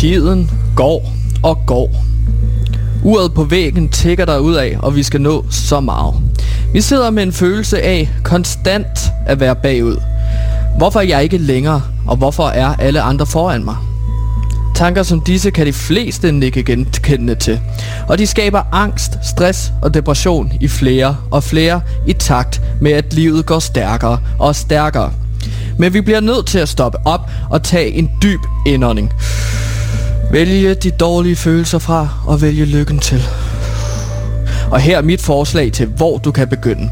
Tiden går og går. Uret på væggen tækker der ud af, og vi skal nå så meget. Vi sidder med en følelse af konstant at være bagud. Hvorfor er jeg ikke længere, og hvorfor er alle andre foran mig? Tanker som disse kan de fleste nikke genkendende til, og de skaber angst, stress og depression i flere og flere i takt med, at livet går stærkere og stærkere. Men vi bliver nødt til at stoppe op og tage en dyb indånding. Vælge de dårlige følelser fra og vælge lykken til. Og her er mit forslag til, hvor du kan begynde.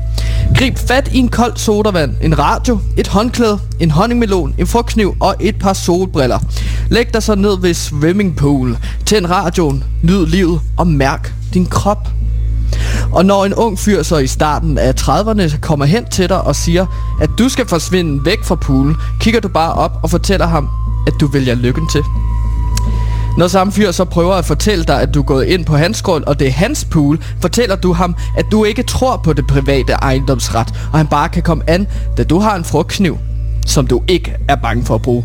Grib fat i en kold sodavand, en radio, et håndklæde, en honningmelon, en frugtkniv og et par solbriller. Læg dig så ned ved swimmingpool, tænd radioen, nyd livet og mærk din krop. Og når en ung fyr så i starten af 30'erne kommer hen til dig og siger, at du skal forsvinde væk fra poolen, kigger du bare op og fortæller ham, at du vælger lykken til. Når samme fyr så prøver at fortælle dig, at du er gået ind på hans grund, og det er hans pool, fortæller du ham, at du ikke tror på det private ejendomsret, og han bare kan komme an, da du har en frugtkniv, som du ikke er bange for at bruge.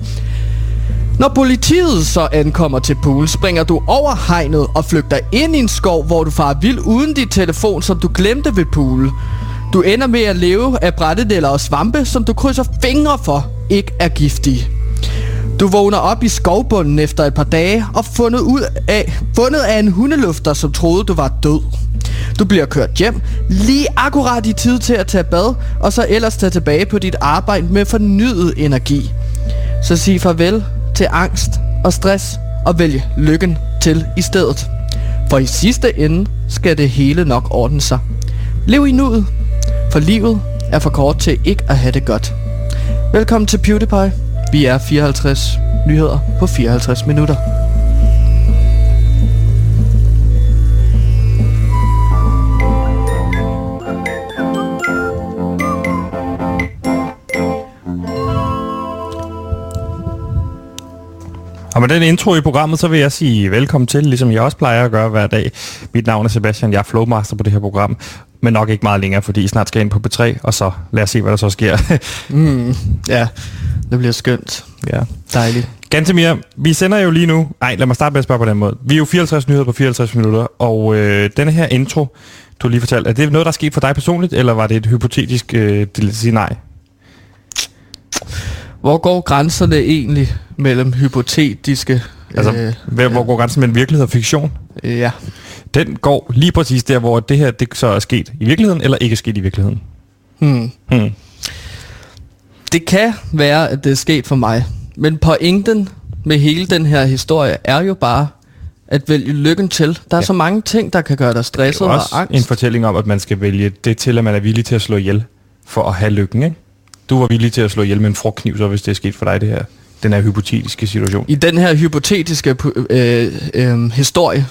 Når politiet så ankommer til poolen, springer du over hegnet og flygter ind i en skov, hvor du farer vild uden dit telefon, som du glemte ved poolen. Du ender med at leve af brættedeller og svampe, som du krydser fingre for, ikke er giftige. Du vågner op i skovbunden efter et par dage og fundet, ud af, fundet af en hundelufter, som troede, du var død. Du bliver kørt hjem, lige akkurat i tid til at tage bad, og så ellers tage tilbage på dit arbejde med fornyet energi. Så sig farvel til angst og stress og vælg lykken til i stedet. For i sidste ende skal det hele nok ordne sig. Lev i nuet, for livet er for kort til ikke at have det godt. Velkommen til PewDiePie. Vi er 54 nyheder på 54 minutter. Og med den intro i programmet, så vil jeg sige velkommen til, ligesom jeg også plejer at gøre hver dag. Mit navn er Sebastian, jeg er flowmaster på det her program, men nok ikke meget længere, fordi I snart skal ind på B3, og så lad os se, hvad der så sker. mm, ja, det bliver skønt. Ja. Dejligt. Gantemir, vi sender jo lige nu... Nej, lad mig starte med at spørge på den måde. Vi er jo 54 nyheder på 54 minutter, og øh, denne her intro, du lige fortalte, er det noget, der er sket for dig personligt, eller var det et hypotetisk øh, sige nej? Hvor går grænserne egentlig mellem hypotetiske... Altså, øh, hvor går grænsen mellem virkelighed og fiktion? Ja. Den går lige præcis der, hvor det her det så er sket i virkeligheden, eller ikke er sket i virkeligheden. Hmm. Hmm. Det kan være, at det er sket for mig. Men pointen med hele den her historie er jo bare at vælge lykken til. Der er ja. så mange ting, der kan gøre dig stresset og angst. en fortælling om, at man skal vælge det til, at man er villig til at slå ihjel for at have lykken, ikke? Du var villig til at slå ihjel med en frugtkniv, så hvis det er sket for dig, det her, den her hypotetiske situation. I den her hypotetiske øh, øh, historie,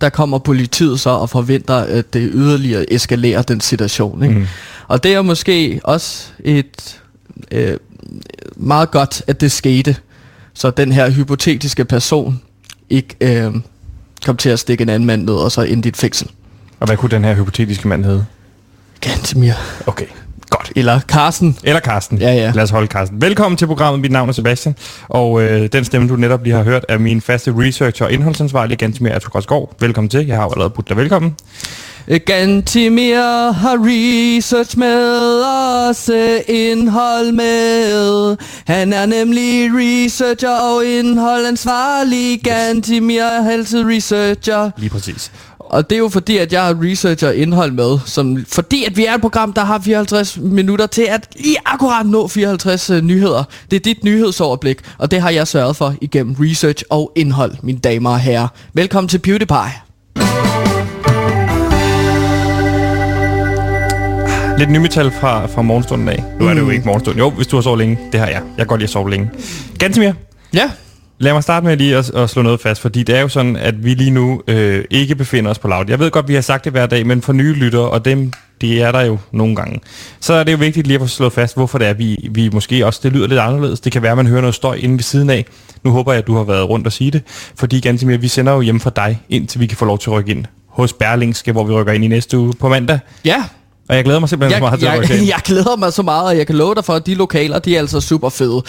der kommer politiet så og forventer, at det yderligere eskalerer den situation. Ikke? Mm. Og det er måske også et øh, meget godt, at det skete, så den her hypotetiske person ikke øh, kom til at stikke en anden mand ned, og så ind i et fængsel. Og hvad kunne den her hypotetiske mand hedde? Gantemir. Okay. Godt. Eller Carsten. Eller Carsten. Ja, ja. Lad os holde Carsten. Velkommen til programmet. Mit navn er Sebastian. Og øh, den stemme, du netop lige har hørt, er min faste researcher og indholdsansvarlig, Gantemir Atogårdsgaard. Velkommen til. Jeg har jo allerede budt dig velkommen. Gantimir har research med os indhold med. Han er nemlig researcher og indholdansvarlig. Gantimir er altid researcher. Lige præcis. Og det er jo fordi, at jeg har researcher indhold med, som, fordi at vi er et program, der har 54 minutter til at lige akkurat nå 54 uh, nyheder. Det er dit nyhedsoverblik, og det har jeg sørget for igennem research og indhold, mine damer og herrer. Velkommen til PewDiePie. Lidt nymetal fra, fra morgenstunden af. Nu er det jo ikke morgenstunden. Jo, hvis du har sovet længe. Det har jeg. Jeg kan godt lide at sove længe. Gantemir. Ja? Lad mig starte med lige at, at slå noget fast, fordi det er jo sådan, at vi lige nu øh, ikke befinder os på laut. Jeg ved godt, vi har sagt det hver dag, men for nye lyttere, og dem, de er der jo nogle gange, så er det jo vigtigt lige at få slået fast, hvorfor det er, vi, vi måske også, det lyder lidt anderledes. Det kan være, at man hører noget støj inde ved siden af. Nu håber jeg, at du har været rundt og sige det, fordi ganske mere, vi sender jo hjem fra dig, indtil vi kan få lov til at rykke ind hos Berlingske, hvor vi rykker ind i næste uge på mandag. Ja, og jeg glæder mig simpelthen jeg, så meget til jeg, ind. jeg glæder mig så meget, og jeg kan love dig for, at de lokaler, de er altså super fede.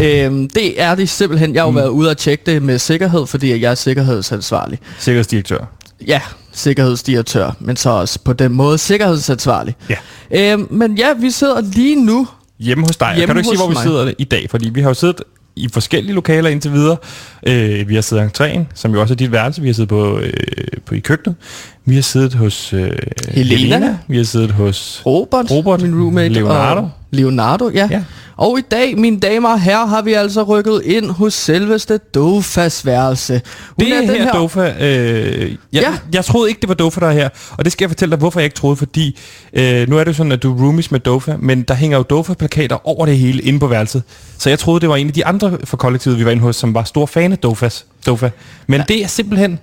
Øhm, det er de simpelthen. Jeg har jo mm. været ude og tjekke det med sikkerhed, fordi jeg er sikkerhedsansvarlig. Sikkerhedsdirektør. Ja, sikkerhedsdirektør, men så også på den måde sikkerhedsansvarlig. Ja. Øhm, men ja, vi sidder lige nu. Hjemme hos dig. Hjemme kan du ikke sige, hvor vi mig. sidder i dag? Fordi vi har jo siddet i forskellige lokaler indtil videre. Øh, vi har siddet i entréen, som jo også er dit værelse. Vi har siddet på, øh, på i køkkenet. Vi har siddet hos øh, Helena. Vi har siddet hos... Robert, Robert, min roommate. Leonardo. Og Leonardo, ja. Ja. Og i dag, mine damer og herrer, har vi altså rykket ind hos selveste Dofas værelse. Hun Det er her, her Dofa. Øh, jeg, ja. Jeg troede ikke, det var Dofa, der er her. Og det skal jeg fortælle dig, hvorfor jeg ikke troede. Fordi øh, nu er det jo sådan, at du er roomies med Dofa, men der hænger jo Dofa-plakater over det hele inde på værelset. Så jeg troede, det var en af de andre fra kollektivet, vi var inde hos, som var stor fan af Dofas, Dofa. Men ja. det er simpelthen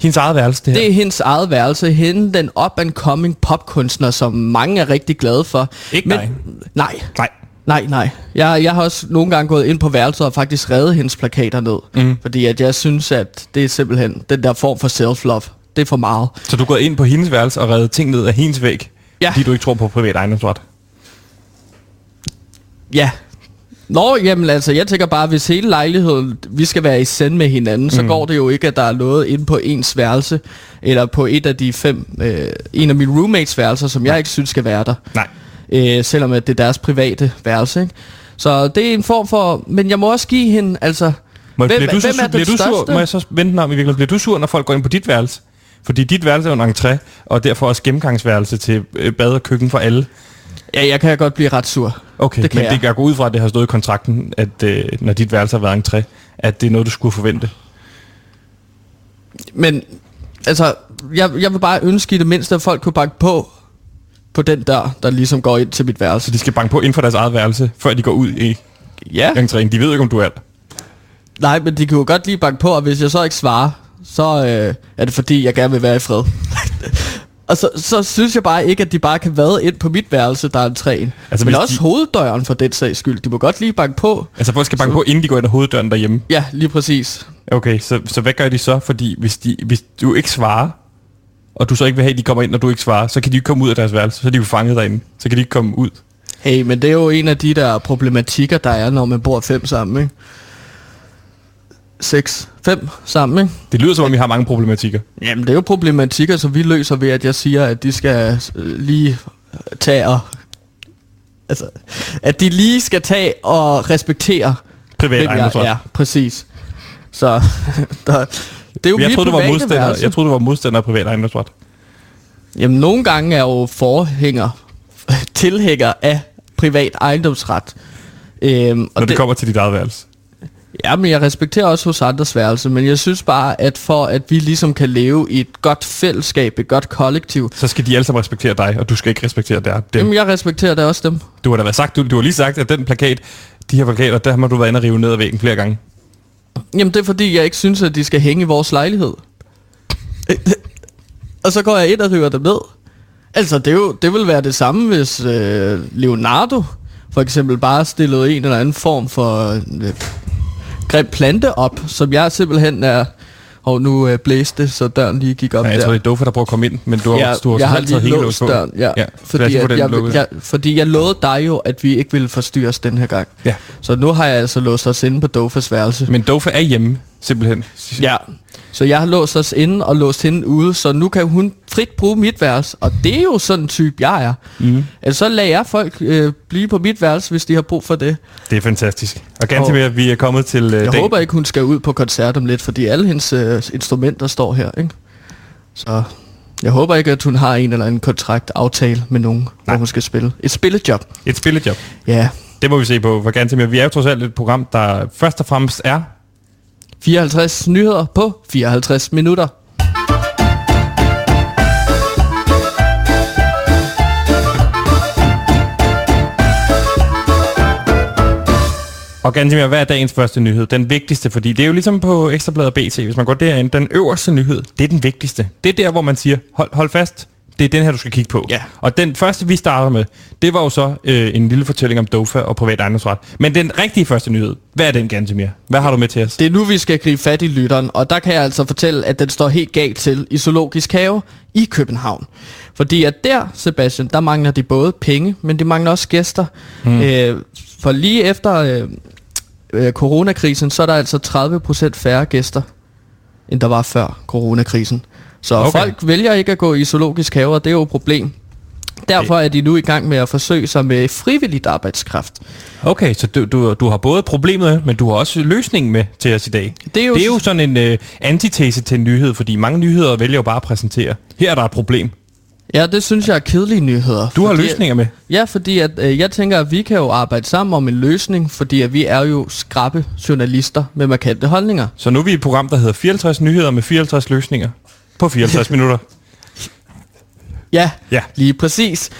hendes eget værelse, det her. Det er hendes eget værelse. Hende, den up-and-coming popkunstner, som mange er rigtig glade for. Ikke dig. Nej, Nej. nej, nej. Jeg, jeg har også nogle gange gået ind på værelset og faktisk reddet hendes plakater ned. Mm. Fordi at jeg synes, at det er simpelthen den der form for self-love. Det er for meget. Så du er gået ind på hendes værelse og reddet ting ned af hendes væg, Ja. fordi du ikke tror på privat ejendomsret. Ja. Nå, jamen altså, jeg tænker bare, hvis hele lejligheden, vi skal være i send med hinanden, mm. så går det jo ikke, at der er noget inde på ens værelse, eller på et af de fem, øh, en af mine roommates værelser, som jeg ikke synes skal være der. Nej. Øh, selvom at det er deres private værelse. Ikke? Så det er en form for... Men jeg må også give hende, altså... Må, hvem, bliver du, hvem er bliver du sur? Må jeg så vente den om i virkeligheden? Bliver du sur, når folk går ind på dit værelse? Fordi dit værelse er jo en entré, og derfor også gennemgangsværelse til øh, bad og køkken for alle. Ja, jeg kan godt blive ret sur. Okay, Det kan men jeg. det kan gå ud fra, at det har stået i kontrakten, at øh, når dit værelse har været en entré, at det er noget, du skulle forvente. Men altså, jeg, jeg vil bare ønske i det mindste, at folk kunne banke på på den dør, der ligesom går ind til mit Så værelse. de skal banke på inden for deres eget værelse, før de går ud i Ja. entréen. De ved ikke, om du er der. Nej, men de kan jo godt lige banke på, og hvis jeg så ikke svarer, så øh, er det fordi, jeg gerne vil være i fred. og så, så synes jeg bare ikke, at de bare kan vade ind på mit værelse, der er en træen. Altså, men også de- hoveddøren for den sags skyld. De må godt lige banke på. Altså folk skal banke på, inden de går ind ad hoveddøren derhjemme. Ja, lige præcis. Okay, så, så hvad gør de så? Fordi hvis, de, hvis du ikke svarer, og du så ikke vil have, at de kommer ind, når du ikke svarer, så kan de ikke komme ud af deres værelse. Så er de jo fanget derinde. Så kan de ikke komme ud. Hey, men det er jo en af de der problematikker, der er, når man bor fem sammen, ikke? Seks, fem sammen, ikke? Det lyder som om, vi har mange problematikker. Jamen, det er jo problematikker, som vi løser ved, at jeg siger, at de skal øh, lige tage og... Altså, at de lige skal tage og respektere... Privat ejendomsret. er. præcis. Så der, det er jo Jeg troede, du var modstander. værelse. Jeg troede, du var modstander af privat ejendomsret. Jamen, nogle gange er jo forhænger, tilhænger af privat ejendomsret. Øhm, Når det, det kommer til dit eget værelse. Ja, men jeg respekterer også hos andres værelse, men jeg synes bare, at for at vi ligesom kan leve i et godt fællesskab, et godt kollektiv, Så skal de alle sammen respektere dig, og du skal ikke respektere der, dem. jamen jeg respekterer da også dem. Du har da været sagt, du, du har lige sagt, at den plakat, de her plakater, der har du været inde og rive ned ad væggen flere gange. Jamen det er fordi, jeg ikke synes, at de skal hænge i vores lejlighed. og så går jeg ind og river dem ned. Altså, det, er jo, det vil være det samme, hvis øh, Leonardo for eksempel bare stillede en eller anden form for øh, grim plante op, som jeg simpelthen er... Og nu øh, blæste det, så døren lige gik op Ja, jeg der. tror, det er Dofa, der prøver at komme ind, men du har, Ja, du har jeg har lige hele låst på. døren, ja. ja fordi, at jeg, lukket. jeg, fordi jeg lovede dig jo, at vi ikke ville forstyrres den her gang. Ja. Så nu har jeg altså låst os inde på Dofas værelse. Men Dofa er hjemme, simpelthen. Ja, så jeg har låst os inde og låst hende ude, så nu kan hun frit bruge mit værelse. Og det er jo sådan en type, jeg er. Mm. Altså, så lader jeg folk øh, blive på mit værelse, hvis de har brug for det. Det er fantastisk. Og ganske mere, vi er kommet til uh, Jeg dagen. håber ikke, hun skal ud på koncert om lidt, fordi alle hendes øh, instrumenter står her, ikke? Så jeg håber ikke, at hun har en eller anden kontrakt aftale med nogen, Nej. hvor hun skal spille. Et spillejob. Et spillejob. Ja, Det må vi se på. For ganske mere. Vi er jo trods alt et program, der først og fremmest er 54 nyheder på 54 minutter. Og Gansimir, hvad er dagens første nyhed? Den vigtigste, fordi det er jo ligesom på Ekstrabladet BT. Hvis man går derind, den øverste nyhed, det er den vigtigste. Det er der, hvor man siger, hold, hold fast, det er den her, du skal kigge på. Ja. Og den første, vi starter med, det var jo så øh, en lille fortælling om Dofa og privat ejendomsret. Men den rigtige første nyhed, hvad er den, Gansimir? Hvad har du med til os? Det er nu, vi skal gribe fat i lytteren, og der kan jeg altså fortælle, at den står helt galt til i Zoologisk Have i København. Fordi at der, Sebastian, der mangler de både penge, men de mangler også gæster. Mm. Øh, for lige efter øh, øh, coronakrisen, så er der altså 30% færre gæster, end der var før coronakrisen. Så Okay. folk vælger ikke at gå i zoologisk have, og det er jo et problem. Derfor er de nu i gang med at forsøge sig med frivilligt arbejdskraft. Okay, så du, du, du har både problemet, men du har også løsningen med til os i dag. Det er jo- det er jo sådan en øh, antitese til en nyhed, fordi mange nyheder vælger jo bare at præsentere. Her er der et problem. Ja, det synes jeg er kedelige nyheder. Du har fordi- løsninger med. Ja, fordi at, øh, jeg tænker, at vi kan jo arbejde sammen om en løsning, fordi at vi er jo skrappe journalister med markante holdninger. Så nu er vi i et program, der hedder 54 nyheder med 54 løsninger på 54 minutter. Ja, Ja. lige præcis.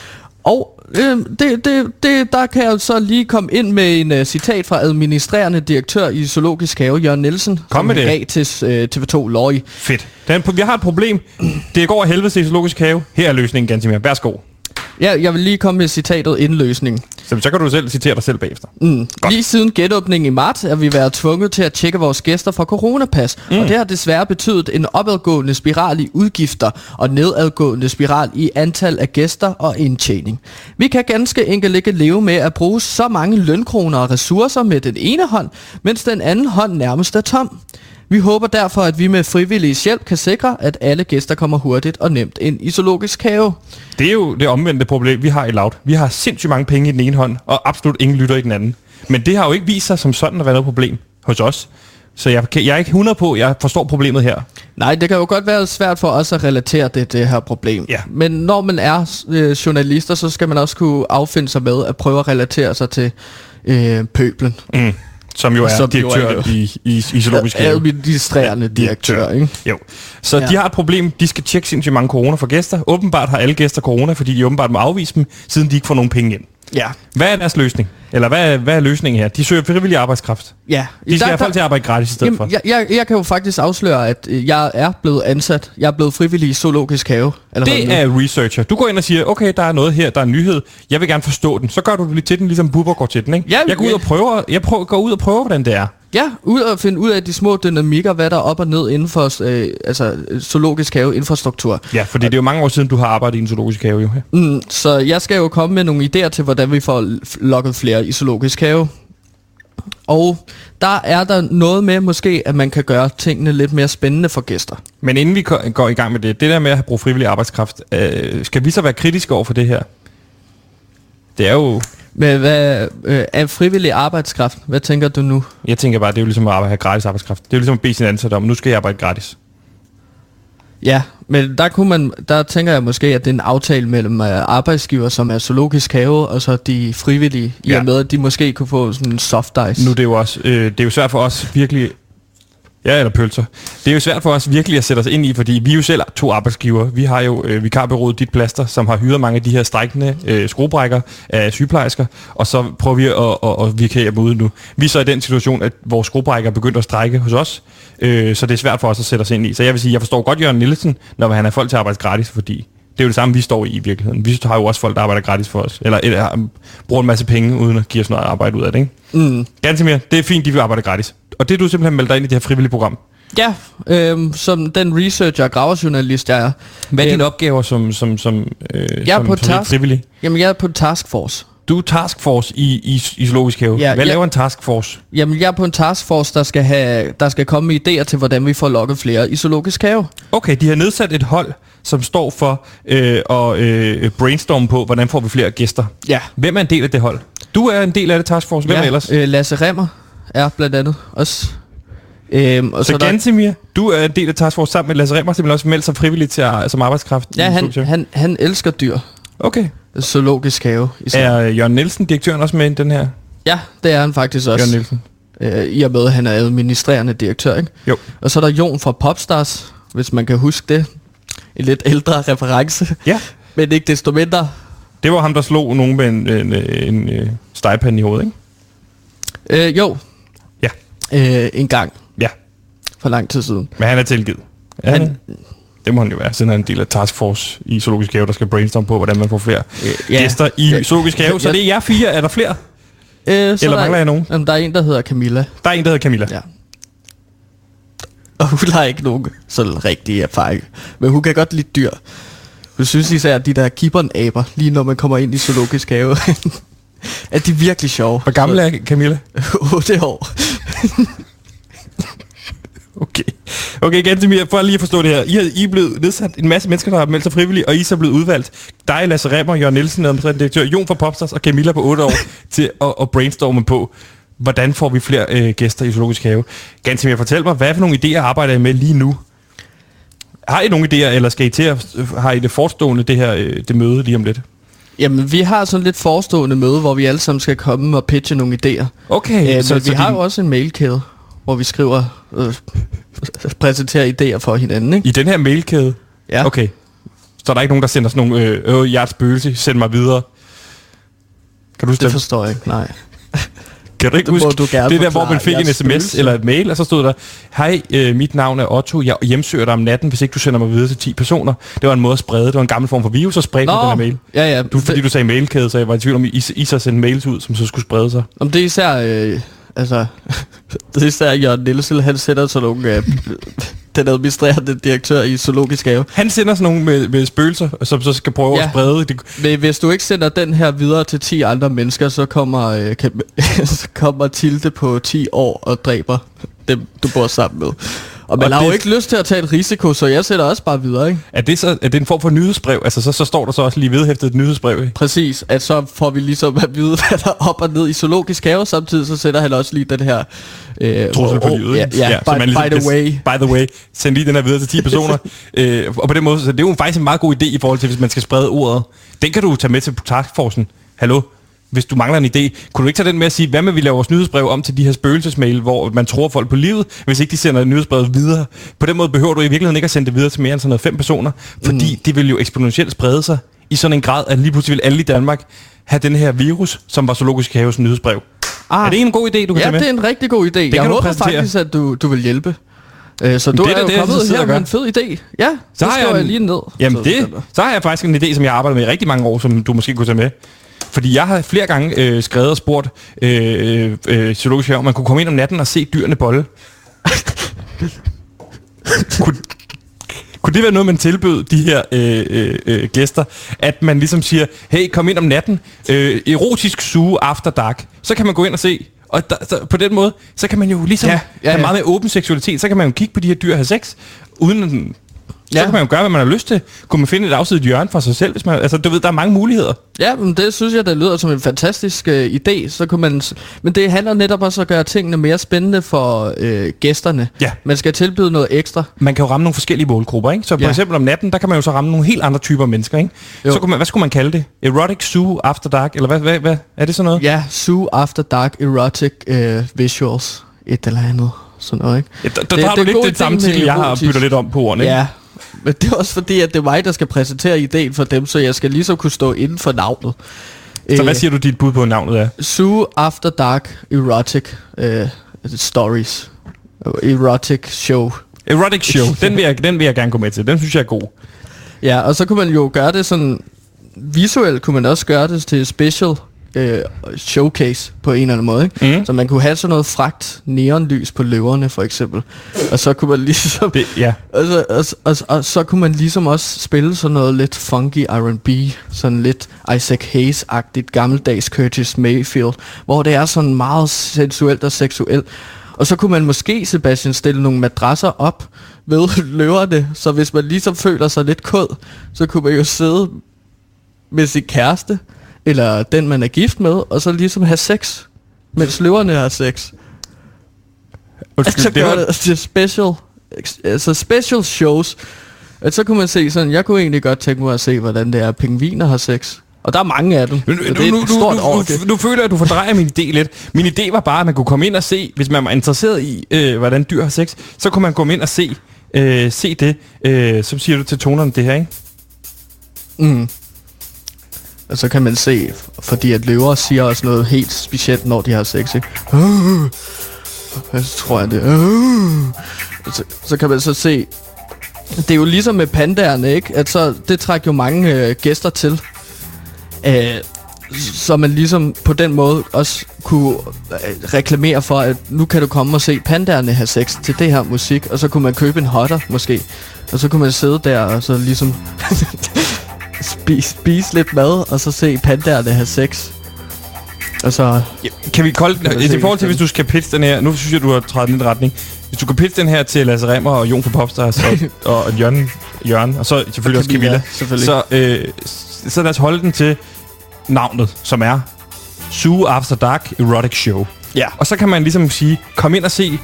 Og øh, det, det, det, der kan jeg så lige komme ind med en uh, citat fra administrerende direktør i Zoologisk Have, Jørgen Nielsen, Kom med det. gav til øh, TV2 Løg. Fedt. Den, vi har et problem. Det går af helvede til zoologisk have. Her er løsningen, Gansimir. Værsgo. Ja, jeg vil lige komme med citatet inden løsningen. Så, så kan du selv citere dig selv bagefter. Mm. Lige siden genåbningen i marts er vi været tvunget til at tjekke vores gæster for coronapas, mm. og det har desværre betydet en opadgående spiral i udgifter og nedadgående spiral i antal af gæster og indtjening. Vi kan ganske enkelt ikke leve med at bruge så mange lønkroner og ressourcer med den ene hånd, mens den anden hånd nærmest er tom. Vi håber derfor, at vi med frivillige hjælp kan sikre, at alle gæster kommer hurtigt og nemt ind i zoologisk have. Det er jo det omvendte problem, vi har i Loud. Vi har sindssygt mange penge i den ene hånd, og absolut ingen lytter i den anden. Men det har jo ikke vist sig som sådan at være noget problem hos os. Så jeg, jeg er ikke 100 på, jeg forstår problemet her. Nej, det kan jo godt være svært for os at relatere det, det her problem. Ja. Men når man er øh, journalister, så skal man også kunne affinde sig med at prøve at relatere sig til øh, pøblen. Mm. Som jo er Som jo direktør er- i, i, i zoologisk have. Administrerende direktør, ikke? Jo. Så. Ja. de har et problem. De skal tjekke sindssygt mange corona for gæster. Åbenbart har alle gæster corona, fordi de åbenbart må afvise dem, siden de ikke får nogen penge ind. Ja. Hvad er deres løsning? Eller hvad hvad er løsningen her? De søger frivillig arbejdskraft. Ja. De skal have folk til at arbejde gratis i stedet for. Jamen, jeg, jeg, jeg kan jo faktisk afsløre, at øh, jeg er blevet ansat. Jeg er blevet frivillig i zoologisk have. Nu. Det er researcher. Du går ind og siger, okay, der er noget her, der er en nyhed. Jeg vil gerne forstå den. Så gør du det lidt til den, ligesom Bubber går til den, ikke? Ja, jeg går ud og prøver, jeg prøver, går ud og prøver, hvordan det er. Ja, ud og finde ud af de små dynamikker, hvad der er op og ned inden for øh, altså, zoologisk have infrastruktur. Ja, fordi det er jo mange år siden, du har arbejdet i en zoologisk have, jo. Mm, så jeg skal jo komme med nogle idéer til, hvordan vi får lokket flere i zoologisk have. Og der er der noget med måske, at man kan gøre tingene lidt mere spændende for gæster. Men inden vi går i gang med det, det der med at have brugt frivillig arbejdskraft, øh, skal vi så være kritiske over for det her? Det er jo... Men hvad øh, er frivillig arbejdskraft? Hvad tænker du nu? Jeg tænker bare, det er jo ligesom at arbejde, have gratis arbejdskraft. Det er jo ligesom at bede sin ansat om, nu skal jeg arbejde gratis. Ja, men der, kunne man, der tænker jeg måske, at det er en aftale mellem øh, arbejdsgiver, som er zoologisk have, og så de frivillige, i Ja. og med, at de måske kunne få sådan en soft ice. Nu er det jo også, øh, det er jo svært for os virkelig, ja eller pølser, det er jo svært for os virkelig at sætte os ind i, fordi vi er jo selv to arbejdsgiver. Vi har jo øh, vikarbyrået Dit Plaster, som har hyret mange af de her strækkende øh, skruebrækker af sygeplejersker, og så prøver vi at, at, at vikere dem ud nu. Vi er så i den situation, at vores skruebrækker er begyndt at strække hos os, øh, så det er svært for os at sætte os ind i. Så jeg vil sige, jeg forstår godt Jørgen Nielsen, når han er folk til at arbejde gratis, fordi det er jo det samme, vi står i i virkeligheden. Vi har jo også folk, der arbejder gratis for os, eller, eller bruger en masse penge, uden at give os noget arbejde ud af det, ikke? Mm. Ganske mere. Det er fint, de vil arbejde gratis. Og det er du simpelthen meldt dig ind i det her frivillige program. Ja, øhm, som den researcher og graverjournalist, jeg er. Hvad er Øhm, dine opgaver som, som, som, øh, Jeg er som, på som task. frivillig? Jamen, jeg er på en taskforce. Du er taskforce i, i, i Zoologisk Have. Ja, Hvad ja. laver en taskforce? Jamen, jeg er på en taskforce, der skal, have, der skal komme med idéer til, hvordan vi får lukket flere i zoologisk have. Okay, de har nedsat et hold, som står for øh, at øh, brainstorme på, hvordan får vi flere gæster. Ja. Hvem er en del af det hold? Du er en del af det taskforce. Hvem ja, ellers? Øh, Lasse Remmer er blandt andet også. Øhm, og så er der- Gansimir, du er en del af taskforce sammen med Lasse Remmer, simpelthen også meldt sig frivilligt til at, som arbejdskraft. Ja, han, Have. han, han elsker dyr. Okay. Zoologisk have. især. Er øh, Jørgen Nielsen, direktøren, også med i den her? Ja, det er han faktisk også. Jørgen Nielsen. Øh, I og med, at han er administrerende direktør, ikke? Jo. Og så er der Jon fra Popstars, hvis man kan huske det. En lidt ældre reference. Ja. Men ikke desto mindre. Det var ham, der slog nogen med en, en, en, en stegepande i hovedet, ikke? Øh, jo. Ja. Øh, en gang Ja, for lang tid siden. men han er tilgivet. Er Han- det må han jo være, siden han er en del af taskforce i Zoologisk Have, der skal brainstorme på, hvordan man får flere Øh, ja. gæster i Ja. Zoologisk Have. Så Ja. det er jer fire. Er der flere? Øh, så Eller mangler jeg nogen? Jamen, der er en, der hedder Camilla. Der er en, der hedder Camilla. Ja. Og hun har ikke nogen sådan rigtig erfaring. Men hun kan godt lide dyr. Du synes især, at de der gibbon-aber, lige når man kommer ind i zoologisk have, at de er virkelig sjove. Hvor gammel er Camilla? 8 år. Okay. Okay, Gantemir, for lige at forstå det her. I er, I er blevet nedsat en masse mennesker, der har meldt sig frivilligt, og I er så blevet udvalgt. Dig, Lasse Remmer, Jørgen Nielsen, administrerende direktør, Jon fra Popstars og Camilla på 8 år til at, at brainstorme på, hvordan får vi flere øh, gæster i Zoologisk Have. Gantemir, fortæl mig, hvad for nogle idéer arbejder I med lige nu? Har I nogle idéer, eller skal I til at, har I det forestående, det her øh, det møde lige om lidt? Jamen, vi har sådan lidt forestående møde, hvor vi alle sammen skal komme og pitche nogle idéer. Okay. Øh, så, men vi har jo også en mailkæde, hvor vi skriver, øh, præsenterer idéer for hinanden, ikke? I den her mailkæde? Ja. Okay. Så er der ikke nogen, der sender sådan nogle, øh, øh jeg er et spøgelse, send mig videre. Kan du huske Det det? forstår jeg ikke, nej. Kan du ikke huske du gerne det der, hvor man fik en sms eller et mail, og så stod der, hej, øh, mit navn er Otto, jeg hjemsøger dig om natten, hvis ikke du sender mig videre til 10 personer. Det var en måde at sprede, det var en gammel form for virus, så spredte du den her mail. ja, ja. Du, fordi du sagde mailkæde, så jeg var i tvivl om, I, I så sendte mails ud, som så skulle sprede sig. Om det er især, øh, altså, det er især Jørgen Nielsen, han sætter sådan nogle, øh, den administrerende direktør i Zoologisk Have. Han sender sådan nogle med, med spøgelser, som så skal prøve ja. At sprede det. Men hvis du ikke sender den her videre til 10 andre mennesker, så kommer, øh, kan, så kommer Tilde på 10 år og dræber dem, du bor sammen med. Og man Og har jo det- ikke lyst til at tage et risiko, så jeg sætter også bare videre, ikke? Er det, så, er det en form for nyhedsbrev? Altså, så, så står der så også lige vedhæftet et nyhedsbrev. ikke? Præcis, at så får vi ligesom at vide, hvad der er op og ned i zoologisk have, samtidig så sætter han også lige den her... Øh, trussel på livet. Ja, ja, så by, ligesom by the way. By the way. Send lige den her videre til 10 personer. øh, og på den måde, så det er jo faktisk en meget god idé i forhold til, hvis man skal sprede ordet. Den kan du tage med til taskforcen. Hallo? Hvis du mangler en idé, kunne du ikke tage den med at sige, hvad med vi laver vores nyhedsbrev om til de her spøgelsesmail, hvor man tror folk på livet, hvis ikke de sender nyhedsbrevet videre. På den måde behøver du i virkeligheden ikke at sende det videre til mere end sådan noget fem personer, fordi mm. det vil jo eksponentielt sprede sig i sådan en grad, at lige pludselig vil alle i Danmark have den her virus, som var zoologisk haves nyhedsbrev. Ah. Er det en god idé, du kan Ja, tage med? det er en rigtig god idé. Jeg kan du håber faktisk, at du, du vil hjælpe. Øh, så du det er er, jo det, jeg kommet her med en fed idé. Ja, så, har jeg jeg, lige ned. Jamen så, det, så har jeg faktisk en idé, som jeg har arbejdet med i rigtig mange år, som du måske kunne tage med. Fordi jeg har flere gange øh, skrevet og spurgt øh, øh, zoologisk have, om man kunne komme ind om natten og se dyrene bolle. kunne, kunne det være noget, man tilbød de her øh, øh, øh, gæster? At man ligesom siger, hey, kom ind om natten, øh, erotisk suge after dark. Så kan man gå ind og se. Og der, så på den måde, så kan man jo ligesom Ja, ja, ja, have meget mere åben seksualitet. Så kan man jo kigge på de her dyr og have sex, uden så Ja. kan man jo gøre, hvad man har lyst til. Kunne man finde et afsidigt hjørne for sig selv, hvis man... Altså, du ved, der er mange muligheder. Ja, men det synes jeg, det lyder som en fantastisk øh, idé. Så kunne man, men det handler netop også om at gøre tingene mere spændende for øh, gæsterne. Ja. Man skal tilbyde noget ekstra. Man kan jo ramme nogle forskellige målgrupper, ikke? Så for Ja. eksempel om natten, der kan man jo så ramme nogle helt andre typer mennesker, ikke? Jo. Så kunne man, hvad skulle man kalde det? Erotic Zoo After Dark? Eller hvad, hvad, hvad? Er det sådan noget? Ja, Zoo After Dark Erotic øh, Visuals. Et eller andet. Sådan noget, ikke? Ja, der, der, Det- har det du er lidt idé samme titel, jeg har byttet lidt om på ordene, ikke? Ja, men det er også fordi, at det er mig, der skal præsentere ideen for dem, så jeg skal ligesom kunne stå inden for navnet. Så hvad siger du, dit bud på navnet er? Zoo After Dark Erotic øh, Stories. Erotic Show. Erotic Show. Den vil, jeg, den vil jeg gerne gå med til. Den synes jeg er god. Ja, og så kunne man jo gøre det sådan... Visuelt kunne man også gøre det til special øh, showcase på en eller anden måde, ikke? Mm. Så man kunne have sådan noget fragt neonlys på løverne, for eksempel. Og så kunne man ligesom... Det, ja. Og så, og, og, så- og så kunne man ligesom også spille sådan noget lidt funky R&B, sådan lidt Isaac Hayes-agtigt, gammeldags Curtis Mayfield, hvor det er sådan meget sensuelt og seksuelt. Og så kunne man måske, Sebastian, stille nogle madrasser op ved løverne, så hvis man ligesom føler sig lidt kod, så kunne man jo sidde med sin kæreste, eller den man er gift med, og så ligesom have sex, mens løverne har sex. Undskyld, Altså det gør var, det til special, altså special shows. At så kunne man se sådan, jeg kunne egentlig godt tænke mig at se, hvordan det er, at pingviner har sex. Og der er mange af dem. Nu, det er nu, et stort nu, orke. nu, nu føler jeg, at du fordrejer min idé lidt. Min idé var bare, at man kunne komme ind og se, hvis man var interesseret i, øh, hvordan dyr har sex, så kunne man komme ind og se, øh, se det. Øh, så siger du til tonerne det her, ikke? Mm. Og så kan man se, fordi at løver siger også noget helt specielt, når de har sex, ikke? Uh, så tror jeg det. Øh, så, så kan man så se, det er jo ligesom med pandaerne, ikke? At så, det trækker jo mange øh, gæster til. Øh, så man ligesom på den måde også kunne øh, reklamere for, at nu kan du komme og se pandaerne have sex til det her musik, og så kunne man købe en hotter måske, og så kunne man sidde der og så ligesom spise, spise lidt mad, og så se pandaerne have sex. Og så... Ja, kan vi kolde... Kan I forhold til, hvis du skal pitche den her... Nu synes jeg, du har trædet i en retning. Hvis du kan pitche den her til Lasse Remmer og Jon fra Popstars og, og Jørgen, Jørgen, og så selvfølgelig også Camilla. Selvfølgelig. Så, øh, så lad os holde den til navnet, som er Zoo After Dark Erotic Show. Ja. Og så kan man ligesom sige, kom ind og se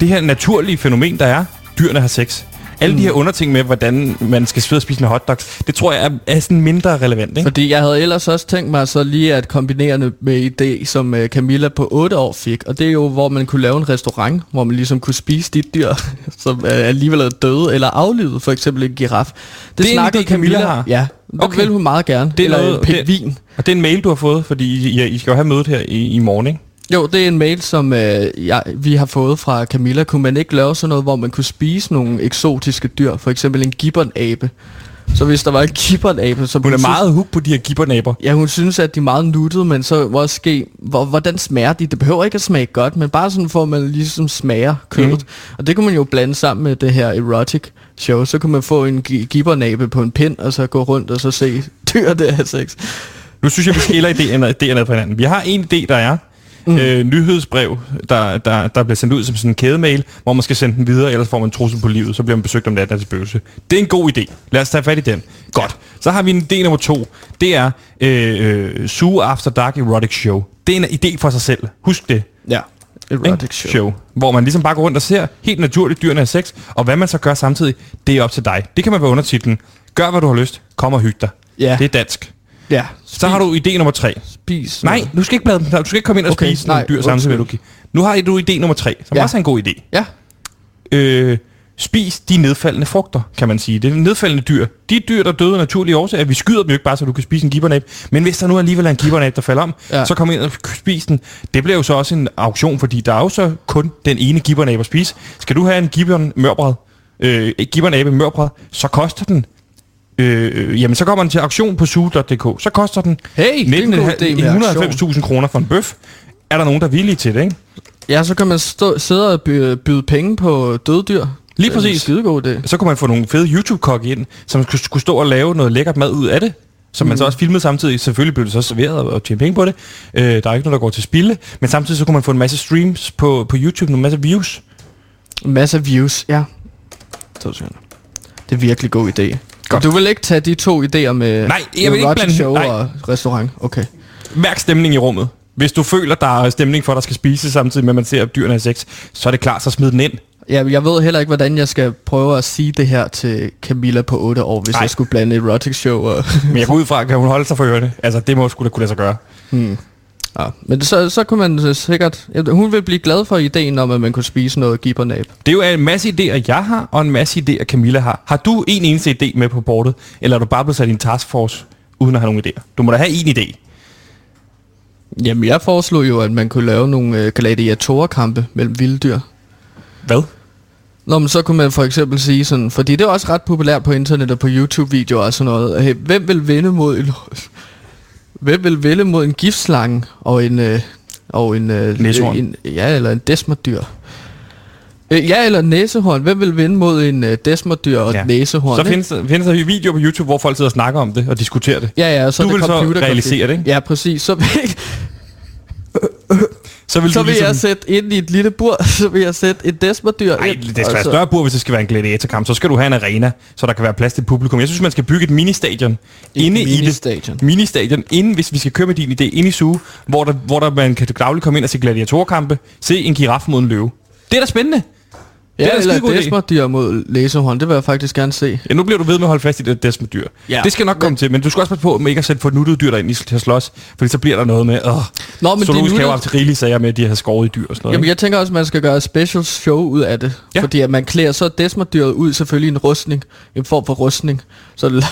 det her naturlige fænomen, der er, dyrene har sex. Alle mm. de her underting med, hvordan man skal sidde og spise en hotdogs, det tror jeg er, er sådan mindre relevant, ikke? Fordi jeg havde ellers også tænkt mig så lige at kombinere det med idé, som uh, Camilla på 8 år fik. Og det er jo, hvor man kunne lave en restaurant, hvor man ligesom kunne spise de dyr, som uh, alligevel er døde eller aflivet. For eksempel en giraf. Det er en idé, Camilla har? Ja, det Okay. vil hun meget gerne. Det er eller noget- en pind det- vin. Og det er en mail, du har fået, fordi I, I skal jo have mødet her i, i morgen, ikke? Jo, det er en mail, som øh, jeg, vi har fået fra Camilla. Kunne man ikke lave sådan noget, hvor man kunne spise nogle eksotiske dyr? For eksempel en gibbonabe. Så hvis der var en gibbonabe, som Hun er synes- meget hooked på de her gibbernaber. Ja, hun synes, at de er meget nuttede, men så måske, hvor, hvordan smager de? Det behøver ikke at smage godt, men bare sådan, at man ligesom smager kødet. Mm. Og det kunne man jo blande sammen med det her erotic show. Så kunne man få en gi- gibbernabe på en pind, og så gå rundt og så se dyr der have sex. Nu synes jeg, vi skiller idéerne, idéerne fra hinanden. Vi har en idé, der er mm. øh, nyhedsbrev, der, der, der bliver sendt ud som sådan en kædemail, hvor man skal sende den videre, ellers får man en trussel på livet, så bliver man besøgt om natten af til spøgelse. Det er en god idé. Lad os tage fat i den. Godt. Så har vi en idé nummer to. Det er øh, øh, Zoo After Dark Erotic Show. Det er en idé for sig selv. Husk det. Ja, erotic show. show. Hvor man ligesom bare går rundt og ser helt naturligt dyrene have sex, og hvad man så gør samtidig, det er op til dig. Det kan man være undertitlen. Gør, hvad du har lyst. Kom og hyg dig. Ja. Det er dansk. Ja, Så har du idé nummer tre. spis. Nej, du skal ikke blade dem. Du skal ikke komme ind og Okay, spise nogle nej, dyr samtidig du Nu har du idé nummer tre, som Ja. også er en god idé. Ja, Øh, spis de nedfaldende frugter, kan man sige. Det er nedfaldende dyr. De dyr, der døde af naturlige årsager, vi skyder dem jo ikke bare, så du kan spise en gibbernab. Men hvis der nu alligevel er en gibbernab, der falder om, ja. Så kom ind og spis den. Det bliver jo så også en auktion, fordi der er jo så kun den ene gibbernab at spise. Skal du have en gibberen mørbred, øh, et gibbernabe mørbred, så koster den Øh, jamen, så kommer den til auktion på zoo.dk. Så koster den Hey, det er en god idé med auktion. 190.000 kroner for en bøf. Er der nogen, der er villige til det, ikke? ja, så kan man stå, sidde og byde, byde penge på døde dyr. Lige Det er en præcis. skidegod idé. Så kunne man få nogle fede YouTube-kokke ind, som skulle, skulle stå og lave noget lækkert mad ud af det. Som man så også filmede samtidig. Selvfølgelig blev det så serveret og- tjene penge på det. Øh, der er ikke noget, der går til spilde. Men samtidig så kunne man få en masse streams på, på YouTube, en masse views. En masse views, ja. Det er virkelig god idé. Godt. Du vil ikke tage de to idéer med Nej, jeg vil ikke blande- show nej. og restaurant? Okay. Mærk stemning i rummet. Hvis du føler, der er stemning for, at der skal spise samtidig med, at man ser, at dyrene har sex, så er det klart, så smid den ind. Ja, jeg ved heller ikke, hvordan jeg skal prøve at sige det her til Camilla på 8 år, hvis. Nej. jeg skulle blande erotic show og... Men jeg går ud fra, kan hun holde sig for ørerne? Altså, det må sgu da kunne lade sig gøre. hmm. Ja. Men så, så kunne man øh, sikkert... Hun vil blive glad for ideen om, at man kunne spise noget gibbernab. Det er jo en masse idéer, jeg har, og en masse idéer, Camilla har. Har du en eneste idé med på bordet, eller er du bare blevet sat i en taskforce, uden at have nogen idéer? Du må da have en idé. Jamen, jeg foreslog jo, at man kunne lave nogle øh, gladiatorkampe mellem vilde dyr. Hvad? Nå, men så kunne man for eksempel sige sådan, fordi det er også ret populært på internet og på YouTube-videoer og sådan noget. Hey, hvem vil vinde mod. Hvem vil vinde mod en giftslange og en... Øh, og en, øh, Næsehorn. en ja, eller en desmodyr. Øh, ja, eller næsehorn. Hvem vil vinde mod en øh, desmodyr og Ja. et næsehorn? Så findes der, findes der videoer på YouTube, hvor folk sidder og snakker om det og diskuterer det. Ja, ja, så Du det vil så realisere det, ikke? Ja, præcis. Så vil, Så vil så du vil ligesom... jeg sætte ind i et lille bur, så vil jeg sætte et desmodyr Nej, ind, det skal og være større bur, hvis det skal være en gladiatorkamp. Så skal du have en arena, så der kan være plads til publikum. Jeg synes, man skal bygge et ministadion inde i det. ministadion. Ministadion, inden, hvis vi skal køre med din idé, inde i Zoo, hvor der, hvor der man kan dagligt komme ind og se gladiatorkampe, se en giraf mod en løve. Det er da spændende. Ja, Det er eller desmodyr mod læsehorn. Det vil jeg faktisk gerne se. Ja, nu bliver du ved med at holde fast i det des med dyr. Ja. Det skal nok komme til, men du skal også passe på med ikke at sætte for nuttede dyr derind i- til at slås, fordi så bliver der noget med, åh, Nå, men zoologisk have haft rigelige sager med, at de har skåret i dyr og sådan noget. Jamen, jeg tænker også, at man skal gøre et special show ud af det. Ja. Fordi at man klæder så desmodyret ud selvfølgelig en rustning. En form for rustning. Så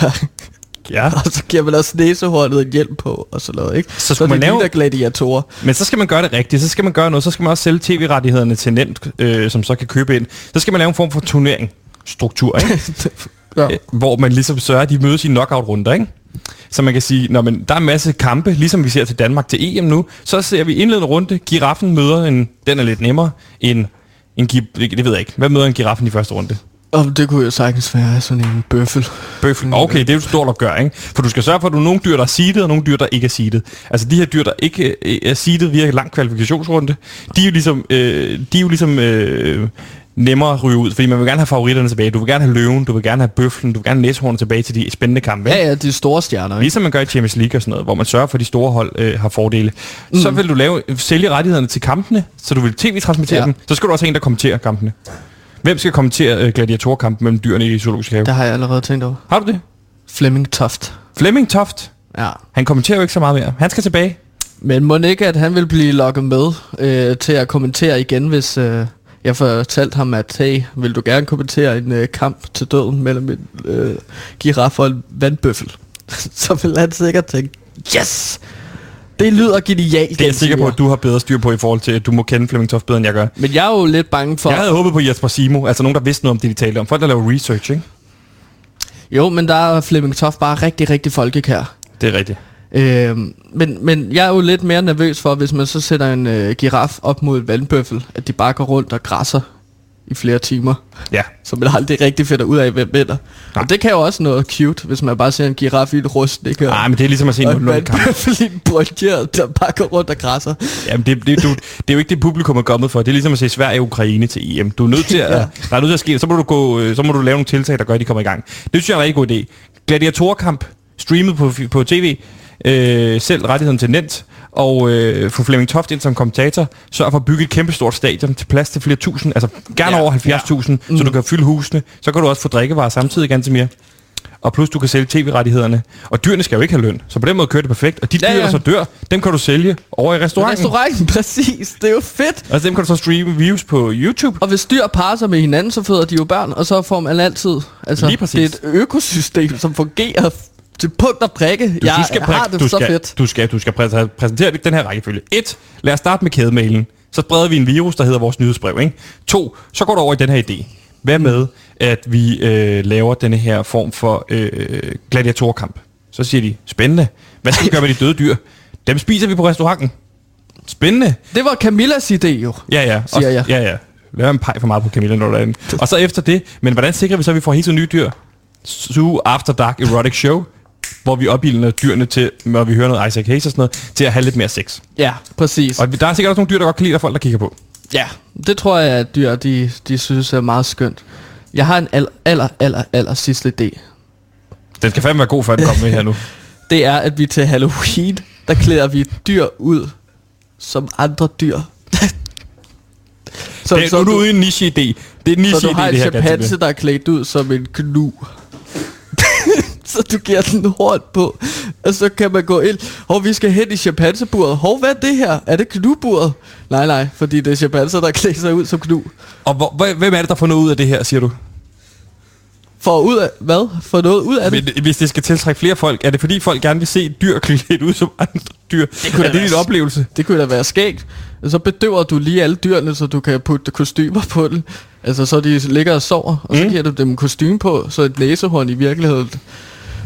ja. og så giver man også næsehornet en hjelm på og sådan noget, ikke? Så så man det lave- ligner gladiatorer. Men så skal man gøre det rigtigt. Så skal man gøre noget. Så skal man også sælge tv-rettighederne til nemt, øh, som så kan købe ind. Så skal man lave en form for turnering struktur, ikke? ja. Øh, hvor man ligesom sørger, at de mødes i knockout-runder, ikke? Så man kan sige, når men der er en masse kampe, ligesom vi ser til Danmark til EM nu, så ser vi indledende runde, giraffen møder en, den er lidt nemmere, en, en det ved jeg ikke, hvad møder en giraffen i første runde? Og det kunne jo sagtens være sådan en bøffel. Bøffel. Okay, det er jo stort at gøre, ikke? For du skal sørge for, at du har nogle dyr, der er seedet, og nogle dyr, der ikke er seedet. Altså de her dyr, der ikke øh, er seedet via en lang kvalifikationsrunde, de er jo ligesom, øh, de er jo ligesom øh, nemmere at ryge ud, fordi man vil gerne have favoritterne tilbage. Du vil gerne have løven, du vil gerne have bøflen, du vil gerne have næsehornet tilbage til de spændende kampe. Ja, ja, de store stjerner. Ikke? Ligesom man gør i Champions League og sådan noget, hvor man sørger for, at de store hold øh, har fordele. Mm. Så vil du lave, sælge rettighederne til kampene, så du vil tv-transmittere ja. dem. Så skal du også have en, der kommenterer kampene. Hvem skal kommentere øh, gladiatorkampen mellem dyrene i Zoologisk Have? Det har jeg allerede tænkt over. Har du det? Flemming Toft. Flemming Toft? Ja. Han kommenterer jo ikke så meget mere. Han skal tilbage. Men må ikke, at han vil blive lukket med øh, til at kommentere igen, hvis øh, jeg fortalte ham, at hey, vil du gerne kommentere en øh, kamp til døden mellem en øh, giraf og en vandbøffel? Så vil han sikkert tænke, yes! Det lyder genialt. Det er jeg sikker på, at du har bedre styr på i forhold til, at du må kende Flemming Toft bedre, end jeg gør. Men jeg er jo lidt bange for... Jeg havde håbet på Jesper Simo, altså nogen, der vidste noget om det, de talte om. Folk, der laver research, ikke? Jo, men der er Flemming Toft bare rigtig, rigtig folkekær. Det er rigtigt. Øh, men, men jeg er jo lidt mere nervøs for, hvis man så sætter en øh, giraf op mod et vandbøffel, at de bare går rundt og græsser i flere timer. Ja. Så man aldrig rigtig finder ud af, hvem vinder. Og det kan jo også noget cute, hvis man bare ser en giraf i et rustning. Nej, men det er ligesom at se en og en 0 kamp. vandbøffel i en brøndjert, der bare går rundt og græsser. Jamen, det, det, du, det er jo ikke det, publikum er kommet for. Det er ligesom at se Sverige og Ukraine til EM. Du er nødt til at, Ja. der er nødt til at ske, så må, du gå, øh, så må du lave nogle tiltag, der gør, at de kommer i gang. Det synes jeg er en rigtig god idé. Gladiatorkamp, streamet på, på tv, øh, selv rettigheden til Nent, og øh, få Flemming Toft ind som kommentator, sørg for at bygge et kæmpestort stadion til plads til flere tusind, altså gerne Ja, over 70.000, ja. så du kan fylde husene. Så kan du også få drikkevarer samtidig, ganske mere. Og plus du kan sælge tv-rettighederne. Og dyrene skal jo ikke have løn, så på den måde kører det perfekt. Og de Ja, dyr, ja. der så dør, dem kan du sælge over i restauranten. Restauranten, præcis. Det er jo fedt. Altså dem kan du så streame views på YouTube. Og hvis dyr parer sig med hinanden, så føder de jo børn, og så får man altid... Altså, Lige præcis. Det er et økosystem, som fungerer til punkt og prikke. Du, jeg du skal, har det du så skal, fedt. Du skal, du skal præ- præsentere den her rækkefølge. 1. Lad os starte med kædemailen. Så spreder vi en virus, der hedder vores nyhedsbrev. Ikke? 2. Så går du over i den her idé. Hvad med, at vi øh, laver denne her form for øh, gladiatorkamp? Så siger de, spændende. Hvad skal vi gøre med de døde dyr? Dem spiser vi på restauranten. Spændende. Det var Camillas idé jo. Ja, ja. Siger Og- jeg. Ja, ja. Lad en pej for meget på Camilla, når er. Og så efter det, men hvordan sikrer vi så, at vi får helt så nye dyr? Zoo After Dark Erotic Show, hvor vi opildner dyrene til, når vi hører noget Isaac Hayes og sådan noget, til at have lidt mere sex. Ja, præcis. Og der er sikkert også nogle dyr, der godt kan lide, at folk der kigger på. Ja, det tror jeg, at dyr, de, de synes er meget skønt. Jeg har en aller, aller, aller, aller sidste idé. Den skal fandme være god, før den kommer med her nu. Det er, at vi til Halloween, der klæder vi dyr ud som andre dyr. så, Det er, nu er du ude i en niche-idé. Det er en så du har niche-idé, en det her. chimpanse, der er klædt ud som en knu. Så du giver den horn på, og så kan man gå ind. Hov, vi skal hen i chimpanseburet. Hov, hvad er det her? Er det knuburet? Nej, nej, fordi det er chimpanser, der klæder sig ud som knu. Og hvor, hvem er det, der får noget ud af det her, siger du? For ud af, hvad? For noget ud af det? Men, hvis det skal tiltrække flere folk, er det fordi folk gerne vil se dyr klædt ud som andre dyr? Det kunne er det være din oplevelse? Det kunne da være skægt. Så bedøver du lige alle dyrene, så du kan putte kostymer på dem. Altså, så de ligger og sover, og så Mm. giver du dem kostume på, så et næsehorn i virkeligheden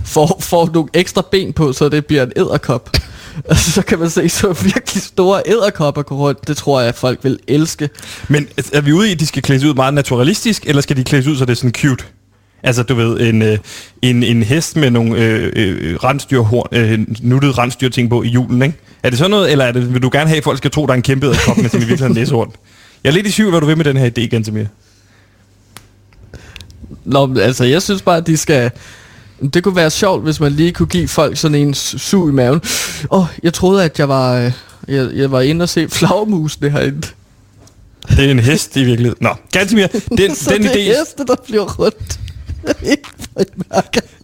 får, får nogle ekstra ben på, så det bliver en æderkop. Og så kan man se så virkelig store æderkopper gå rundt. Det tror jeg, at folk vil elske. Men er vi ude i, at de skal klædes ud meget naturalistisk, eller skal de klædes ud, så det er sådan cute? Altså, du ved, en, øh, en, en hest med nogle øh, øh, rensdyrhorn, øh, nuttede rensdyrting på i julen, ikke? Er det sådan noget, eller er det, vil du gerne have, at folk skal tro, der er en kæmpe æderkop med sin i virkeligheden næsehorn? Jeg er lidt i tvivl, hvad du vil med den her idé, Gantemir. Nå, men altså, jeg synes bare, at de skal... Det kunne være sjovt, hvis man lige kunne give folk sådan en su- sug i maven. Åh, oh, jeg troede, at jeg var, øh, jeg, jeg var inde og se flagmusene herinde. Det er en hest i virkeligheden. Nå, Gantemir, den, så den det idé... er heste, der flyver rundt.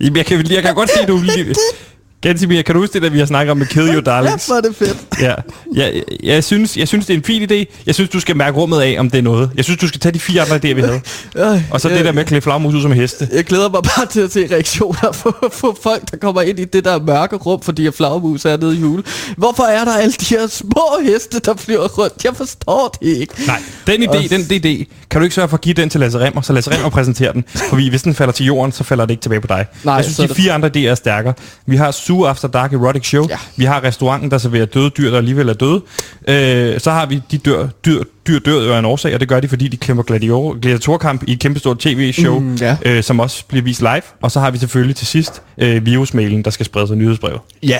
Jeg kan, jeg kan godt se, du... Gantemir, kan du huske det, der vi har snakket om med Kill Your Ja, Darlings? hvor er det fedt. Ja, jeg, jeg, jeg, synes, jeg synes, det er en fin idé. Jeg synes, du skal mærke rummet af, om det er noget. Jeg synes, du skal tage de fire andre idéer, vi havde. Øh, Og så jeg, det der med at klæde flagmus ud som heste. Jeg glæder mig bare til at se reaktioner på, på folk, der kommer ind i det der mørke rum, fordi at flagmus er nede i jule. Hvorfor er der alle de her små heste, der flyver rundt? Jeg forstår det ikke. Nej, den idé, Og- den, idé, kan du ikke sørge for at give den til Lasse Remmer, så Lasse Remmer præsenterer den. For hvis den falder til jorden, så falder det ikke tilbage på dig. Nej, jeg synes, de det- fire andre idéer er stærkere. Vi har Zoo Blue After Dark Erotic Show. Ja. Vi har restauranten, der serverer døde dyr, der alligevel er døde. Øh, så har vi de dør, dyr, dyr dør jo af en årsag, og det gør de, fordi de kæmper gladiator, gladiatorkamp i et kæmpestort tv-show, Mm, ja. øh, som også bliver vist live. Og så har vi selvfølgelig til sidst øh, virusmailen, der skal sprede sig nyhedsbrev. Ja.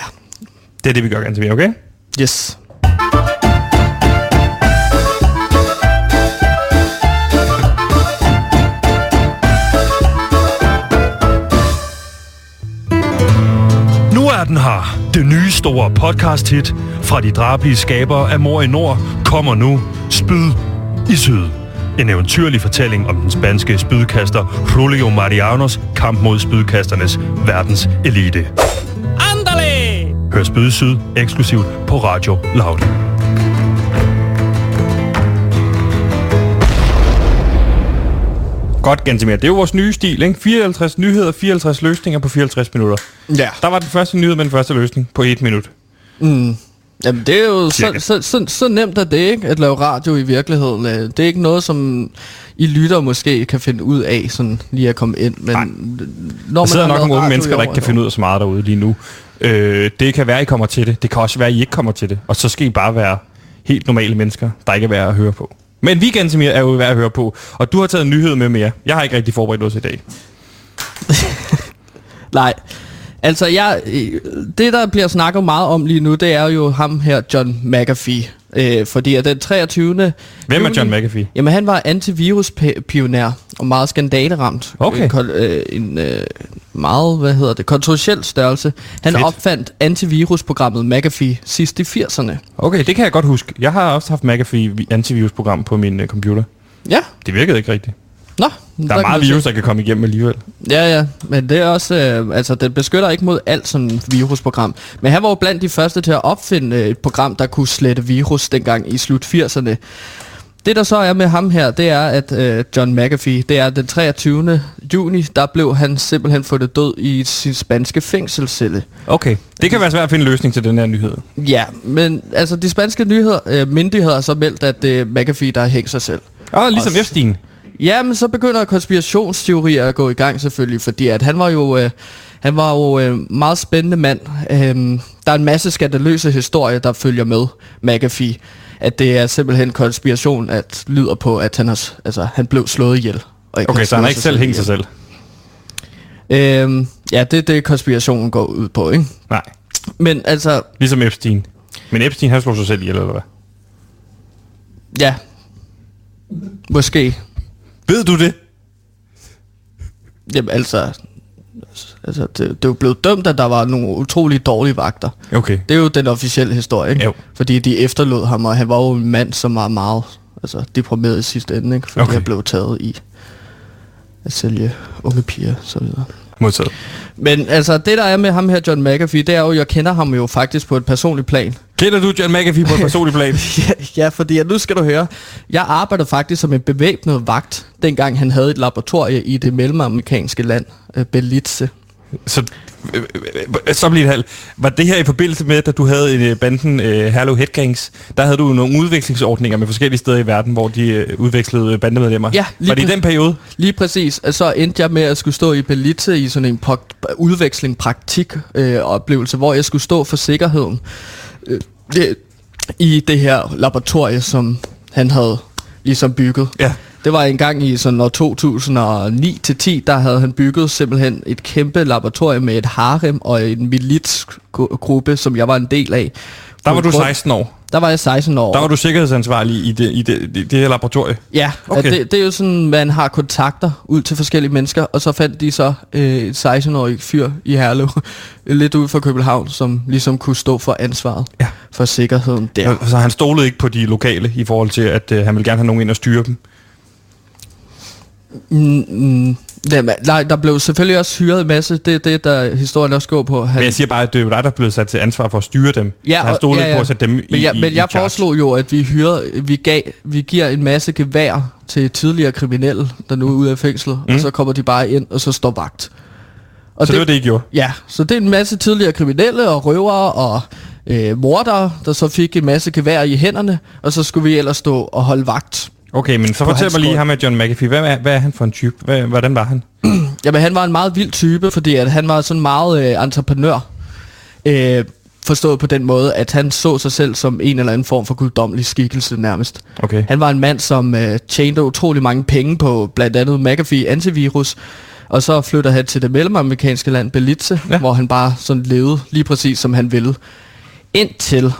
Det er det, vi gør ganske mere, okay? Yes. Her. Det nye store podcast-hit fra de drabelige skabere af Mor i Nord kommer nu. Spyd i Syd. En eventyrlig fortælling om den spanske spydkaster Julio Marianos kamp mod spydkasternes verdens elite. Andale! Hør Spyd i Syd eksklusivt på Radio Loud. Godt, Gantemir. Det er jo vores nye stil, ikke? 54 nyheder, 54 løsninger på 54 minutter. Ja. Der var den første nyhed med den første løsning på et minut. Jamen, det er jo så, så, så, så nemt er det ikke, at lave radio i virkeligheden. Øh, Det er ikke noget, som I lytter måske kan finde ud af, sådan lige at komme ind. Men Nej. når Der sidder nok nogle unge mennesker, der ikke kan finde ud af så meget derude lige nu. Øh, det kan være, at I kommer til det. Det kan også være, at I ikke kommer til det. Og så skal I bare være helt normale mennesker, der ikke er værd at høre på. Men weekend, Samir, er jo værd at høre på. Og du har taget en nyhed med mere. Jeg har ikke rigtig forberedt noget til i dag. Nej. Altså, jeg, øh, det der bliver snakket meget om lige nu, det er jo ham her, John McAfee. Øh, fordi at den 23. Hvem er John McAfee? Jamen, han var antivirus-pioner og meget skandaleramt. Okay. En, kon- øh, en øh, meget, hvad hedder det, kontroversiel størrelse. Han Fedt. opfandt antivirusprogrammet McAfee sidst i 80'erne. Okay, det kan jeg godt huske. Jeg har også haft McAfee vi- antivirusprogram på min uh, computer. Ja, Det virkede ikke rigtigt. Nå. Der er meget virus, der kan komme igennem alligevel. Ja, ja, men det er også, øh, altså det beskytter ikke mod alt sådan virusprogram. Men han var jo blandt de første til at opfinde øh, et program, der kunne slette virus dengang i slut 80'erne. Det der så er med ham her, det er, at øh, John McAfee, det er den 23. juni, der blev han simpelthen fundet død i sin spanske fængselscelle. Okay, det kan være svært at finde en løsning til den her nyhed. Ja, men altså de spanske nyheder, øh, myndigheder har så meldt, at det er McAfee, der har hængt sig selv. Og ligesom Epstein. Ja, men så begynder konspirationsteorier at gå i gang selvfølgelig, fordi at han var jo, øh, han var jo øh, meget spændende mand. Øhm, der er en masse skandaløse historier, der følger med McAfee. At det er simpelthen konspiration, at lyder på, at han, har, altså, han blev slået ihjel. Og Okay, så han har ikke selv hængt sig selv. Øhm, ja, det er det, konspirationen går ud på, ikke? Nej, Men altså, ligesom Epstein. Men Epstein, han slog sig selv ihjel, eller hvad? ja. Måske. Ved du det? Jamen altså, altså det, det er jo blevet dømt, at der var nogle utrolig dårlige vagter. Okay. Det er jo den officielle historie, ikke? Jo. Fordi de efterlod ham, og han var jo en mand, som var meget altså, deprimeret i sidste ende, ikke? Fordi Okay. han blev taget i at sælge unge piger så videre. Modtaget. Men altså, det der er med ham her, John McAfee, det er jo, jeg kender ham jo faktisk på et personligt plan. Kender du John McAfee på et personligt plan? ja, ja, fordi at nu skal du høre, jeg arbejdede faktisk som en bevæbnet vagt, dengang han havde et laboratorie i det mellemamerikanske land, øh, Belize. Så, øh, øh, så bliver det halv. Var det her i forbindelse med, da du havde en, øh, banden øh, Hello Headgangs, der havde du nogle udvekslingsordninger med forskellige steder i verden, hvor de øh, udvekslede øh, bandemedlemmer? Ja, lige Var det i præcis. den periode? Lige præcis. Og Så endte jeg med at skulle stå i Belize i sådan en udveksling praktik øh, oplevelse, hvor jeg skulle stå for sikkerheden øh, det, i det her laboratorie, som han havde ligesom bygget. Ja. Det var en gang i sådan år 2009 til 10, der havde han bygget simpelthen et kæmpe laboratorium med et harem og en militsgruppe, som jeg var en del af. Der var du grund- 16 år. Der var jeg 16 år. Der var du sikkerhedsansvarlig i det, i det, det, det her laboratorie. Ja, Okay. det, det er jo sådan, man har kontakter ud til forskellige mennesker, og så fandt de så øh, et 16-årig fyr i Herlev, lidt ude for København, som ligesom kunne stå for ansvaret Ja. for sikkerheden der. Så han stolede ikke på de lokale i forhold til, at øh, han ville gerne have nogen ind og styre dem. Mm, mm, jamen, nej, der blev selvfølgelig også hyret en masse, det er det, der historien også går på. Han, Men jeg siger bare, at det er jo dig, der er blevet sat til ansvar for at styre dem. Ja, og- stolede ja, ikke ja. på at sætte dem i men jeg, i, men i jeg charge. foreslog jo, at vi hyrer, vi, gav, vi giver en masse gevær til tidligere kriminelle, der nu er ude af fængslet, mm. og så kommer de bare ind, og så står vagt. Og Så det var det, I gjorde? Ja, så det er en masse tidligere kriminelle og røvere og øh, mordere, der så fik en masse gevær i hænderne, og så skulle vi ellers stå og holde vagt. Okay, men så fortæl mig lige ham med John McAfee. Hvad er, hvad er han for en type? Hvad, hvordan var han? Jamen han var en meget vild type, fordi at han var sådan meget øh, entreprenør. Øh, forstået på den måde, at han så sig selv som en eller anden form for guddommelig skikkelse nærmest. Okay. Han var en mand, som øh, tjente utrolig mange penge på blandt andet McAfee antivirus, og så flytter han til det mellemamerikanske land Belize, ja. hvor han bare sådan levede lige præcis som han ville. Indtil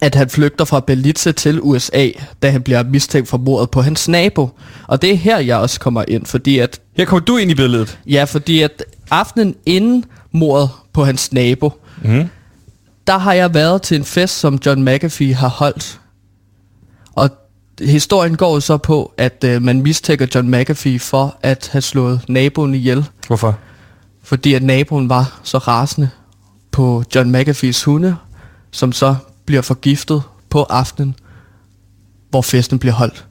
at han flygter fra Belize til USA, da han bliver mistænkt for mordet på hans nabo. Og det er her, jeg også kommer ind, fordi at Her kommer du ind i billedet. Ja, fordi at aftenen inden mordet på hans nabo, Mhm. der har jeg været til en fest, som John McAfee har holdt. Og historien går så på, at øh, man mistænker John McAfee for at have slået naboen ihjel. Hvorfor? Fordi at naboen var så rasende på John McAfees hunde, som så bliver forgiftet på aftenen, hvor festen bliver holdt.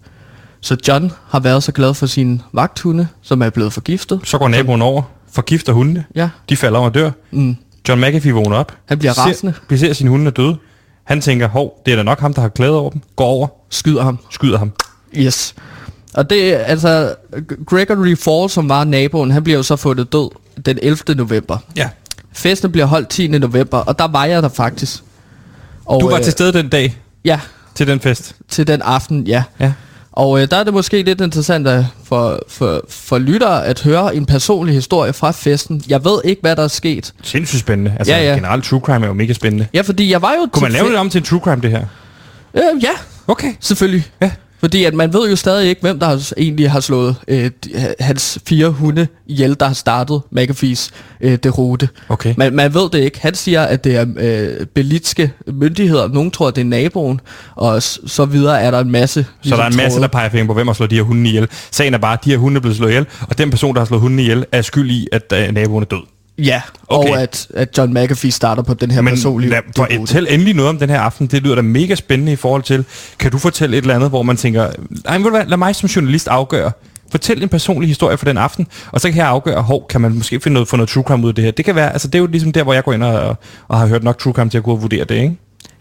Så John har været så glad for sine vagthunde, som er blevet forgiftet. Så går naboen over, forgifter hundene, Ja, de falder om og dør. mm. John McAfee vågner op. Han bliver ser, rasende. Vi ser, at sine hunde er døde. Han tænker, hov, det er da nok ham, der har glæde over dem. Går over, skyder ham. skyder ham. Yes. Og det er altså, Gregory Fall, som var naboen, han bliver jo så fundet død den 11. november. Ja. Festen bliver holdt 10. november, og der var jeg der faktisk. Og, Du var øh, til stede den dag Ja, til den fest. til den aften, ja. Ja. Og øh, der er det måske lidt interessant at for, for, for lyttere at høre en personlig historie fra festen. Jeg ved ikke, hvad der er sket. Sindssygt spændende. Altså Ja, ja. generelt true crime er jo mega spændende. Ja, fordi jeg var jo Kunne man lave det om til en true crime, det her? Øh, ja, Okay. selvfølgelig. Ja. Fordi at man ved jo stadig ikke, hvem der har, egentlig har slået øh, hans fire hunde ihjel, der har startet McAfee's øh, derute. Okay. Man, man ved det ikke. Han siger, at det er øh, belitske myndigheder. Nogen tror, at det er naboen, og så videre er der en masse Så der er en masse, tråde. der peger fingre på, hvem har slået de her hunde ihjel. Sagen er bare, at de her hunde er blevet slået ihjel, og den person, der har slået hundene ihjel, er skyld i, at uh, naboen er død. Ja, Okay. og at, at John McAfee starter på den her Men personlige lad, for, derute. fortæl endelig noget om den her aften. Det lyder da mega spændende i forhold til, kan du fortælle et eller andet, hvor man tænker, nej, hvad, lad mig som journalist afgøre. Fortæl en personlig historie for den aften, og så kan jeg afgøre, hov, kan man måske finde noget, få noget true crime ud af det her. Det kan være, altså det er jo ligesom der, hvor jeg går ind og, og har hørt nok true crime til at gå og vurdere det, ikke?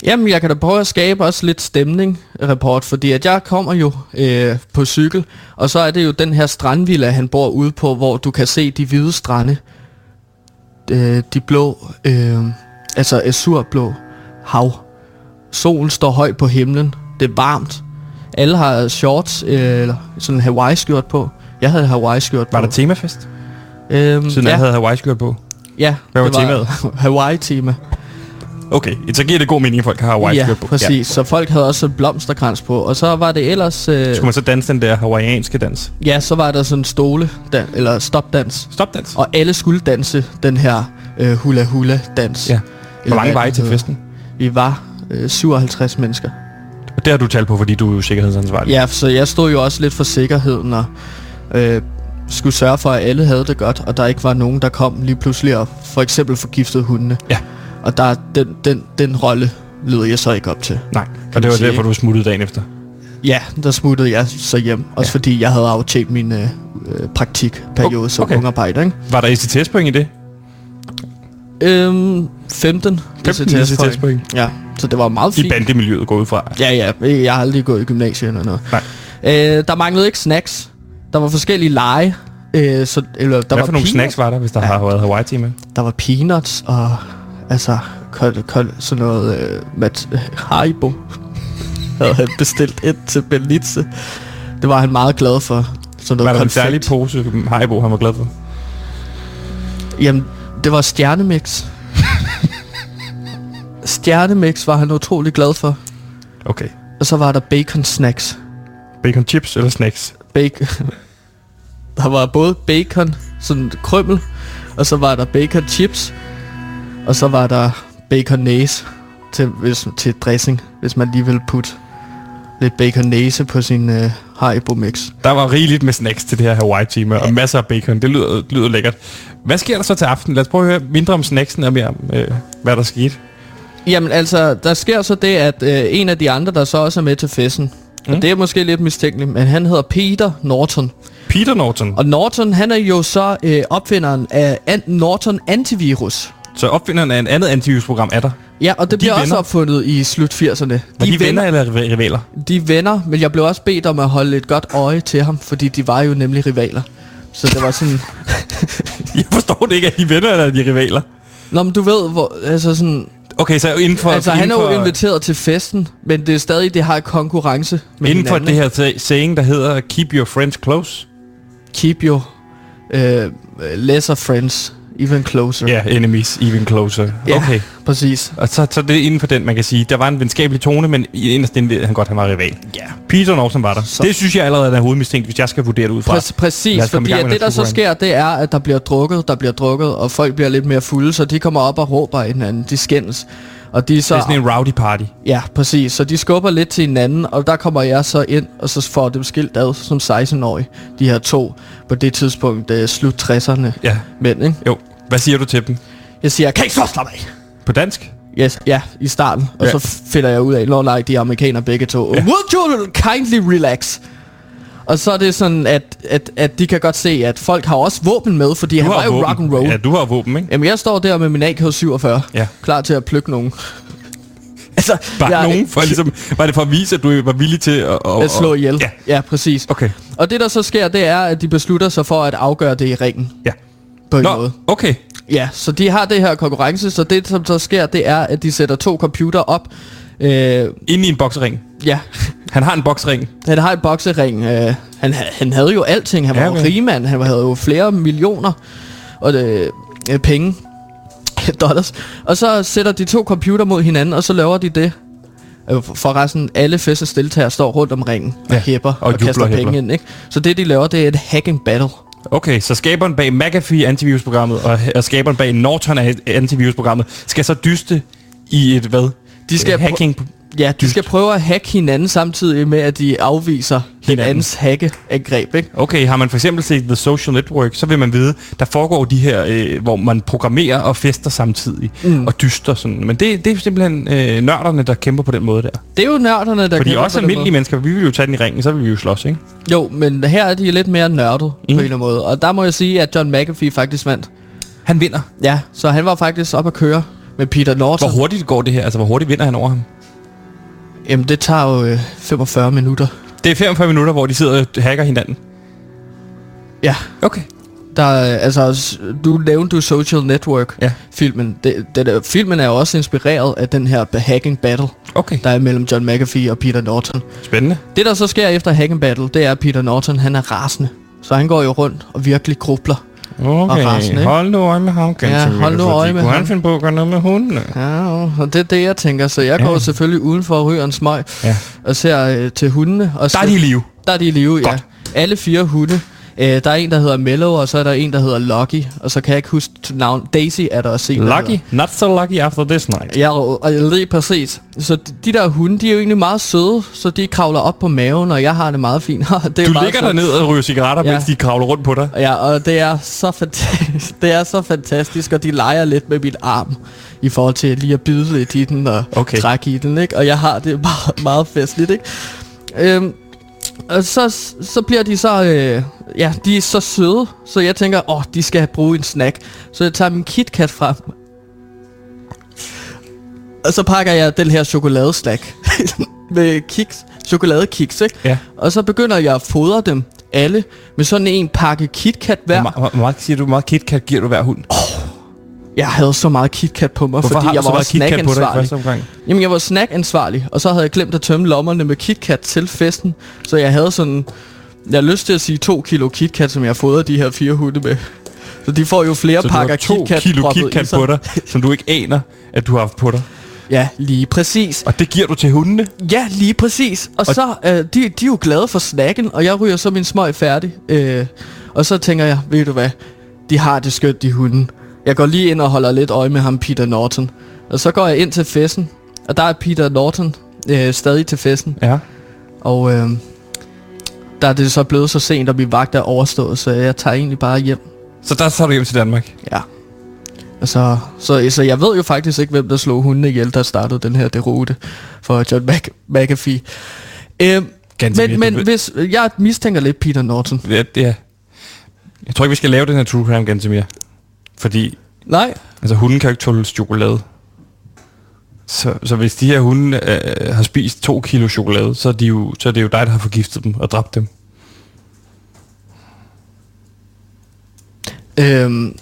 Jamen, jeg kan da prøve at skabe også lidt stemning, rapport, fordi at jeg kommer jo øh, på cykel, og så er det jo den her strandvilla, han bor ude på, hvor du kan se de hvide strande, øh, de blå, øh, altså azurblå hav. Solen står højt på himlen, det er varmt. Alle har shorts, øh, eller sådan en Hawaii-skjort på. Jeg havde Hawaii-skjort på. Var der temafest? Øhm, Siden ja, jeg havde Hawaii-skjort på. ja, Hvad var det temaet? Hawaii-tema. Okay, så giver det god mening, at folk har Hawaii-skjort Ja, på. præcis. Ja. Så folk havde også en blomsterkrans på. Og så var det ellers... Øh, Skulle man så danse den der hawaiianske dans? ja, så var der sådan en stole, dan, eller stopdans. Stopdans? Og alle skulle danse den her øh, hula-hula-dans. Ja. Hvor mange var I til festen? Vi var øh, 57 mennesker. Og det har du talt på, fordi du er jo sikkerhedsansvarlig. Ja, så jeg stod jo også lidt for sikkerheden og øh, skulle sørge for, at alle havde det godt, og der ikke var nogen, der kom lige pludselig og for eksempel forgiftede hundene. Ja. Og der, den, den, den rolle lyder jeg så ikke op til. Nej, og det var sige, derfor, du smuttede dagen efter. Ja, der smuttede jeg så hjem. Også Ja. fordi jeg havde aftjent min øh, øh, praktikperiode som Okay. ungarbejder, ikke? Var der ECTS-point i det? Øhm, 15. 15 ECTS-point. Ja, så det var meget I fint. bandemiljøet går ud fra. Ja, ja. Jeg har aldrig gået i gymnasiet eller noget. Nej. Øh, der manglede ikke snacks. Der var forskellige lege. Øh, så, eller, der Hvad var for nogle peanuts. snacks var der, hvis der Ja. har været Hawaii-tema? Der var peanuts og altså kold, kold, sådan noget øh, mat, Haribo. havde han bestilt et til Belize. Det var han meget glad for. Sådan noget Var der en særlig pose Haribo, han var glad for? Jamen, det var stjernemix. stjernemix var han utrolig glad for. Okay. Og så var der bacon snacks. Bacon chips eller snacks? Bacon. der var både bacon, sådan krømmel, og så var der bacon chips, og så var der bacon næse til, hvis, til dressing, hvis man lige ville putte lidt bacon næse på sin øh, Haribo mix. Der var rigeligt med snacks til det her Hawaii-tema, og masser af bacon. Det lyder, lyder lækkert. Hvad sker der så til aften? Lad os prøve at høre mindre om snacksen og mere om, øh, hvad der skete. Jamen altså, der sker så det, at øh, en af de andre, der så også er med til festen. Mm. og det er måske lidt mistænkeligt, men han hedder Peter Norton. Peter Norton. Og Norton, han er jo så øh, opfinderen af an- Norton Antivirus. Så opfinderen af en andet antivirusprogram er der. Ja, og det De bliver også venner? opfundet i slut 80'erne. Var de, de venner eller riva- rivaler? De er venner, men jeg blev også bedt om at holde et godt øje til ham, fordi de var jo nemlig rivaler. Så det var sådan... Jeg forstår det ikke, er de venner eller er de rivaler? Nå, men du ved, hvor, altså sådan, Okay, så inden for... altså han er inden jo for, inviteret til festen, men det er stadig, det har konkurrence med Inden for hinanden, det her sa- saying, der hedder Keep your friends close. Keep your uh, lesser friends even closer. Ja, yeah, enemies even closer. Ja. Okay. Præcis. Og så, så det er inden for den, man kan sige. Der var en venskabelig tone, men inderst inde ved han godt, han var rival. Ja. Peter Norton var der. Så-. Det synes jeg allerede er hovedmistænkt, hvis jeg skal vurdere det ud fra. Præ- præcis, fordi at det der så sker, det er, at der bliver drukket, der bliver drukket, og folk bliver lidt mere fulde, så de kommer op og råber hinanden, de skændes. Og de er så, Det er sådan en rowdy party. ja, præcis, så de skubber lidt til hinanden, og der kommer jeg så ind, og så får dem skilt ad som 16-årige, de her to, på det tidspunkt uh, slut 60'erne Ja. mænd, ikke? Jo. Hvad siger du til dem? Jeg siger, kan I så slappe af? På dansk? Yes, ja, i starten. Og Ja. så finder jeg ud af, når nej, de er amerikanere begge to. Ja. Would you kindly relax? Og så er det sådan, at, at, at de kan godt se, at folk har også våben med, fordi han var jo våben. rock and roll. Ja, du har våben, ikke? Jamen, jeg står der med min AK-47, Ja. klar til at plukke nogen. altså, Bare jeg, nogen, for ligesom, var det for at vise, at du var villig til at... at, at slå ihjel. Ja. ja, præcis. Okay. Og det, der så sker, det er, at de beslutter sig for at afgøre det i ringen. Ja. På en Nå, måde. okay. Ja, så de har det her konkurrence, så det, som så sker, det er, at de sætter to computer op. Øh, Inde i en boksering. ja, Han har en boksering. Han har en boksering. Øh, han, ha- han havde jo alting. Han var Ja, okay. rigmand. Han havde jo flere millioner og det, øh, penge. Dollars. Og så sætter de to computer mod hinanden, og så laver de det. Øh, for- Forresten, alle festens deltagere står rundt om ringen og Ja, hæpper og, og kaster penge hæpper. ind. Ikke? Så det, de laver, det er et hacking battle. Okay, så skaberen bag McAfee antivirusprogrammet og, og skaberen bag Norton antivirusprogrammet skal så dyste i et hvad? De skal Øh, hacking. Ja, de skal prøve at hacke hinanden samtidig med, at de afviser hinandens hackeangreb. Ikke? Okay, har man for eksempel set The Social Network, så vil man vide, der foregår de her, øh, hvor man programmerer og fester samtidig mm. og dyster sådan. Men det, det er simpelthen øh, nørderne, der kæmper på den måde der. Det er jo nørderne, der Fordi kæmper også på almindelige måde. mennesker, vi vil jo tage den i ringen, så vil vi jo slås, ikke? Jo, men her er de lidt mere nørdet mm. på en eller anden måde. Og der må jeg sige, at John McAfee faktisk vandt. Han vinder. Ja, så han var faktisk op at køre med Peter Norton. Hvor hurtigt går det her? Altså, hvor hurtigt vinder han over ham? Jamen, det tager jo øh, 45 minutter. Det er 45 minutter, hvor de sidder og hacker hinanden. Ja, Okay. der er, altså, du nævnte du Social Network Ja. filmen. Det, det der, filmen er jo også inspireret af den her hacking battle, Okay. der er mellem John McAfee og Peter Norton. Spændende. Det der så sker efter hacking battle, det er at Peter Norton, han er rasende. Så han går jo rundt og virkelig grubler. Okay, resten, ikke? hold nu øje med ham, Ja, hold nu øje med Kunne ham. han finde på at gøre noget med hundene? Ja, og det er det, jeg tænker. Så jeg Ja. går selvfølgelig udenfor og ryger en smøg Ja. og ser øh, til hundene. Og Der er de i live. Der er de i live, ja. Godt. Alle fire hunde. Øh, der er en, der hedder Mellow, og så er der en, der hedder Lucky. Og så kan jeg ikke huske navn. Daisy er der også en, der Lucky, not so lucky after this night. Ja, og, lige præcis. Så de, de der hunde, de er jo egentlig meget søde, så de kravler op på maven, og jeg har det meget fint. det er Du ligger sådan- dernede og ryger cigaretter, Ja. mens de kravler rundt på dig. Ja, og det er så fantastisk. Det er så fantastisk, og de leger lidt med mit arm i forhold til lige at bide lidt i den og Okay. trække i den, ikke? Og jeg har det meget, meget festligt, ikke? Øhm, og så, så bliver de så, øh, ja, de er så søde, så jeg tænker, åh, de skal bruge en snack. Så jeg tager min KitKat frem. Og så pakker jeg den her chokoladeslack med kiks, chokoladekiks, ikke? Ja. Og så begynder jeg at fodre dem alle med sådan en pakke KitKat hver. Hvor, meget- hvor meget, siger du, hvor meget KitKat giver du hver hund? Jeg havde så meget KitKat på mig, Hvorfor fordi har du jeg så var også KitKat snackansvarlig. Jamen, jeg var snackansvarlig, og så havde jeg glemt at tømme lommerne med KitKat til festen. Så jeg havde sådan, jeg har lyst til at sige to kilo KitKat, som jeg fodrede de her fire hunde med. Så de får jo flere Så du pakker har to KitKat kilo KitKat på dig, som du ikke aner, at du har haft på dig. Ja, lige præcis. Og det giver du til hundene? Ja, lige præcis. Og, og så, øh, de, de er jo glade for snacken, og jeg ryger så min smøg færdig. Øh, og så tænker jeg, ved du hvad, de har det skønt, de hunde. Jeg går lige ind og holder lidt øje med ham, Peter Norton. Og så går jeg ind til festen, og der er Peter Norton øh, stadig til festen. Ja. Og øh, der er det så blevet så sent, og min vagt er overstået, så jeg tager egentlig bare hjem. Så der tager du hjem til Danmark. Ja. Og så, så, så jeg ved jo faktisk ikke, hvem der slog hundene ihjel, der startede den her derute for John Mac- McAfee. Øh, Ganske men, men hvis jeg mistænker lidt Peter Norton. Ja, er... Jeg tror ikke, vi skal lave den her true crime ganske mere. Fordi Nej. altså, hunden kan jo ikke tåle chokolade. Så, så hvis de her hunde øh, har spist to kilo chokolade, så er, de jo, så er det jo dig, der har forgiftet dem og dræbt dem. Øhm,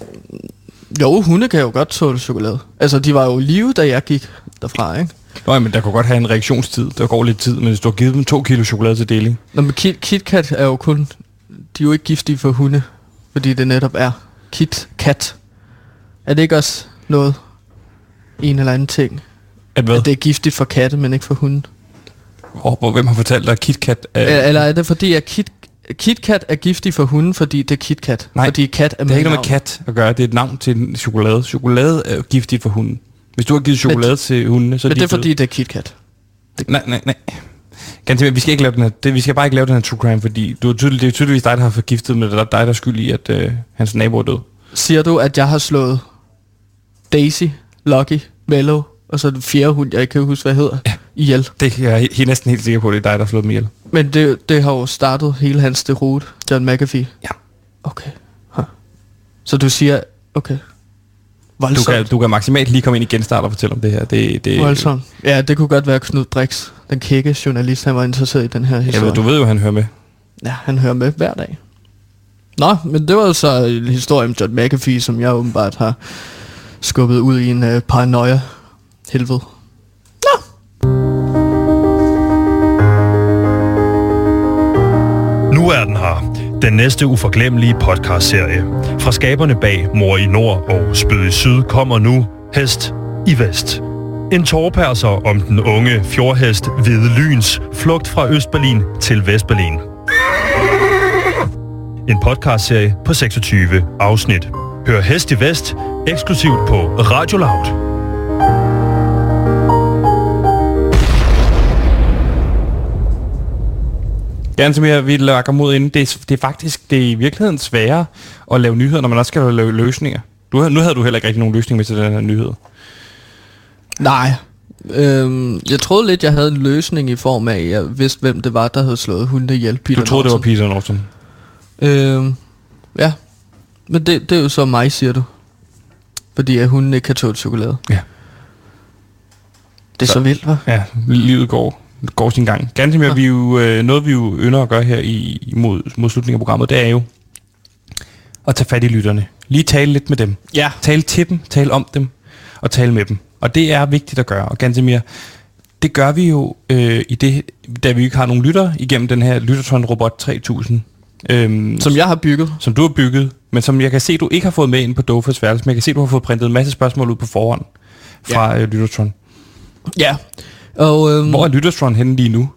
Jo, hunde kan jo godt tåle chokolade. Altså, de var jo live, da jeg gik derfra, ikke? Nå, men der kunne godt have en reaktionstid. Der går lidt tid, men hvis du har givet dem to kilo chokolade til deling. Nå, men Kit, KitKat er jo kun... De er jo ikke giftige for hunde, fordi det netop er KitKat. Er det ikke også noget? En eller anden ting? At hvad? At det er giftigt for katte, men ikke for hunde? Oh, hvor, hvem har fortalt dig, at KitKat er... Øh. Eller er det fordi, at Kit, KitKat er giftig for hunden, fordi det er KitKat? Nej, fordi kat er det har ikke noget med kat at gøre. Det er et navn til en chokolade. Chokolade er giftigt for hunden. Hvis du har givet chokolade Men- til hundene, så er Men de det er fordi, det er KitKat. Nej, nej, nej. Ganske, vi skal ikke lave den her, det, vi skal bare ikke lave den her true crime, fordi du er tydelig, det er tydeligvis dig, der har forgiftet, men det er dig, der er skyld i, at øh, hans nabo er død. Siger du, at jeg har slået Daisy, Lucky, Mellow, og så den fjerde hund, jeg ikke kan huske, hvad hedder, Ja. ihjel? Det er jeg he- næsten helt sikker på, det er dig, der har slået dem ihjel. Men det, det har jo startet hele hans derute, John McAfee. Ja. Okay. Huh. Så du siger, okay. Du Voldsomt. kan, du kan maksimalt lige komme ind i genstart og fortælle om det her. Det, det, Voldsomt. Ja, det kunne godt være Knud Brix, den kække journalist, han var interesseret i den her historie. ved, du ved jo, han hører med. Ja, han hører med hver dag. Nå, men det var jo så en historie om John McAfee, som jeg åbenbart har skubbet ud i en uh, paranoia helvede. Nu er den her. Den næste uforglemmelige podcastserie. Fra skaberne bag Mor i Nord og Spød i Syd kommer nu Hest i Vest. En tårperser om den unge fjordhest Hvide Lyns flugt fra Østberlin til Vestberlin. En podcastserie på 26 afsnit. Hør Hest i Vest eksklusivt på Radio Loud. Gerne som jeg vil lakke mod inden. Det er, det er faktisk det er i virkeligheden sværere at lave nyheder, når man også skal lave løsninger. Du, nu havde du heller ikke rigtig nogen løsning med til den her nyhed. Nej. Øhm, jeg troede lidt, jeg havde en løsning i form af, at jeg vidste, hvem det var, der havde slået hunde ihjel. Peter Du troede, det var Norton. Peter Norton. Øhm, ja. Men det, det er jo så mig, siger du. Fordi at hunden ikke kan tåle chokolade. Ja. Det er så, Så- vildt, hva'? Ja, livet går, går sin gang. Ganske mere, Ja. vi jo, øh, noget vi jo ynder at gøre her i, mod, mod slutningen af programmet, det er jo at tage fat i lytterne. Lige tale lidt med dem. Ja. Tale til dem, tale om dem, og tale med dem. Og det er vigtigt at gøre. Og ganske mere, det gør vi jo, øh, i det, da vi ikke har nogen lytter igennem den her Lyttertron Robot 3000. Øhm, Som jeg har bygget. som du har bygget, men som jeg kan se, du ikke har fået med ind på Dofas værelse, men jeg kan se, du har fået printet en masse spørgsmål ud på forhånd fra ja. øh, Lyttertron. Ja. Og øhm, Hvor er Lyttertron henne lige nu?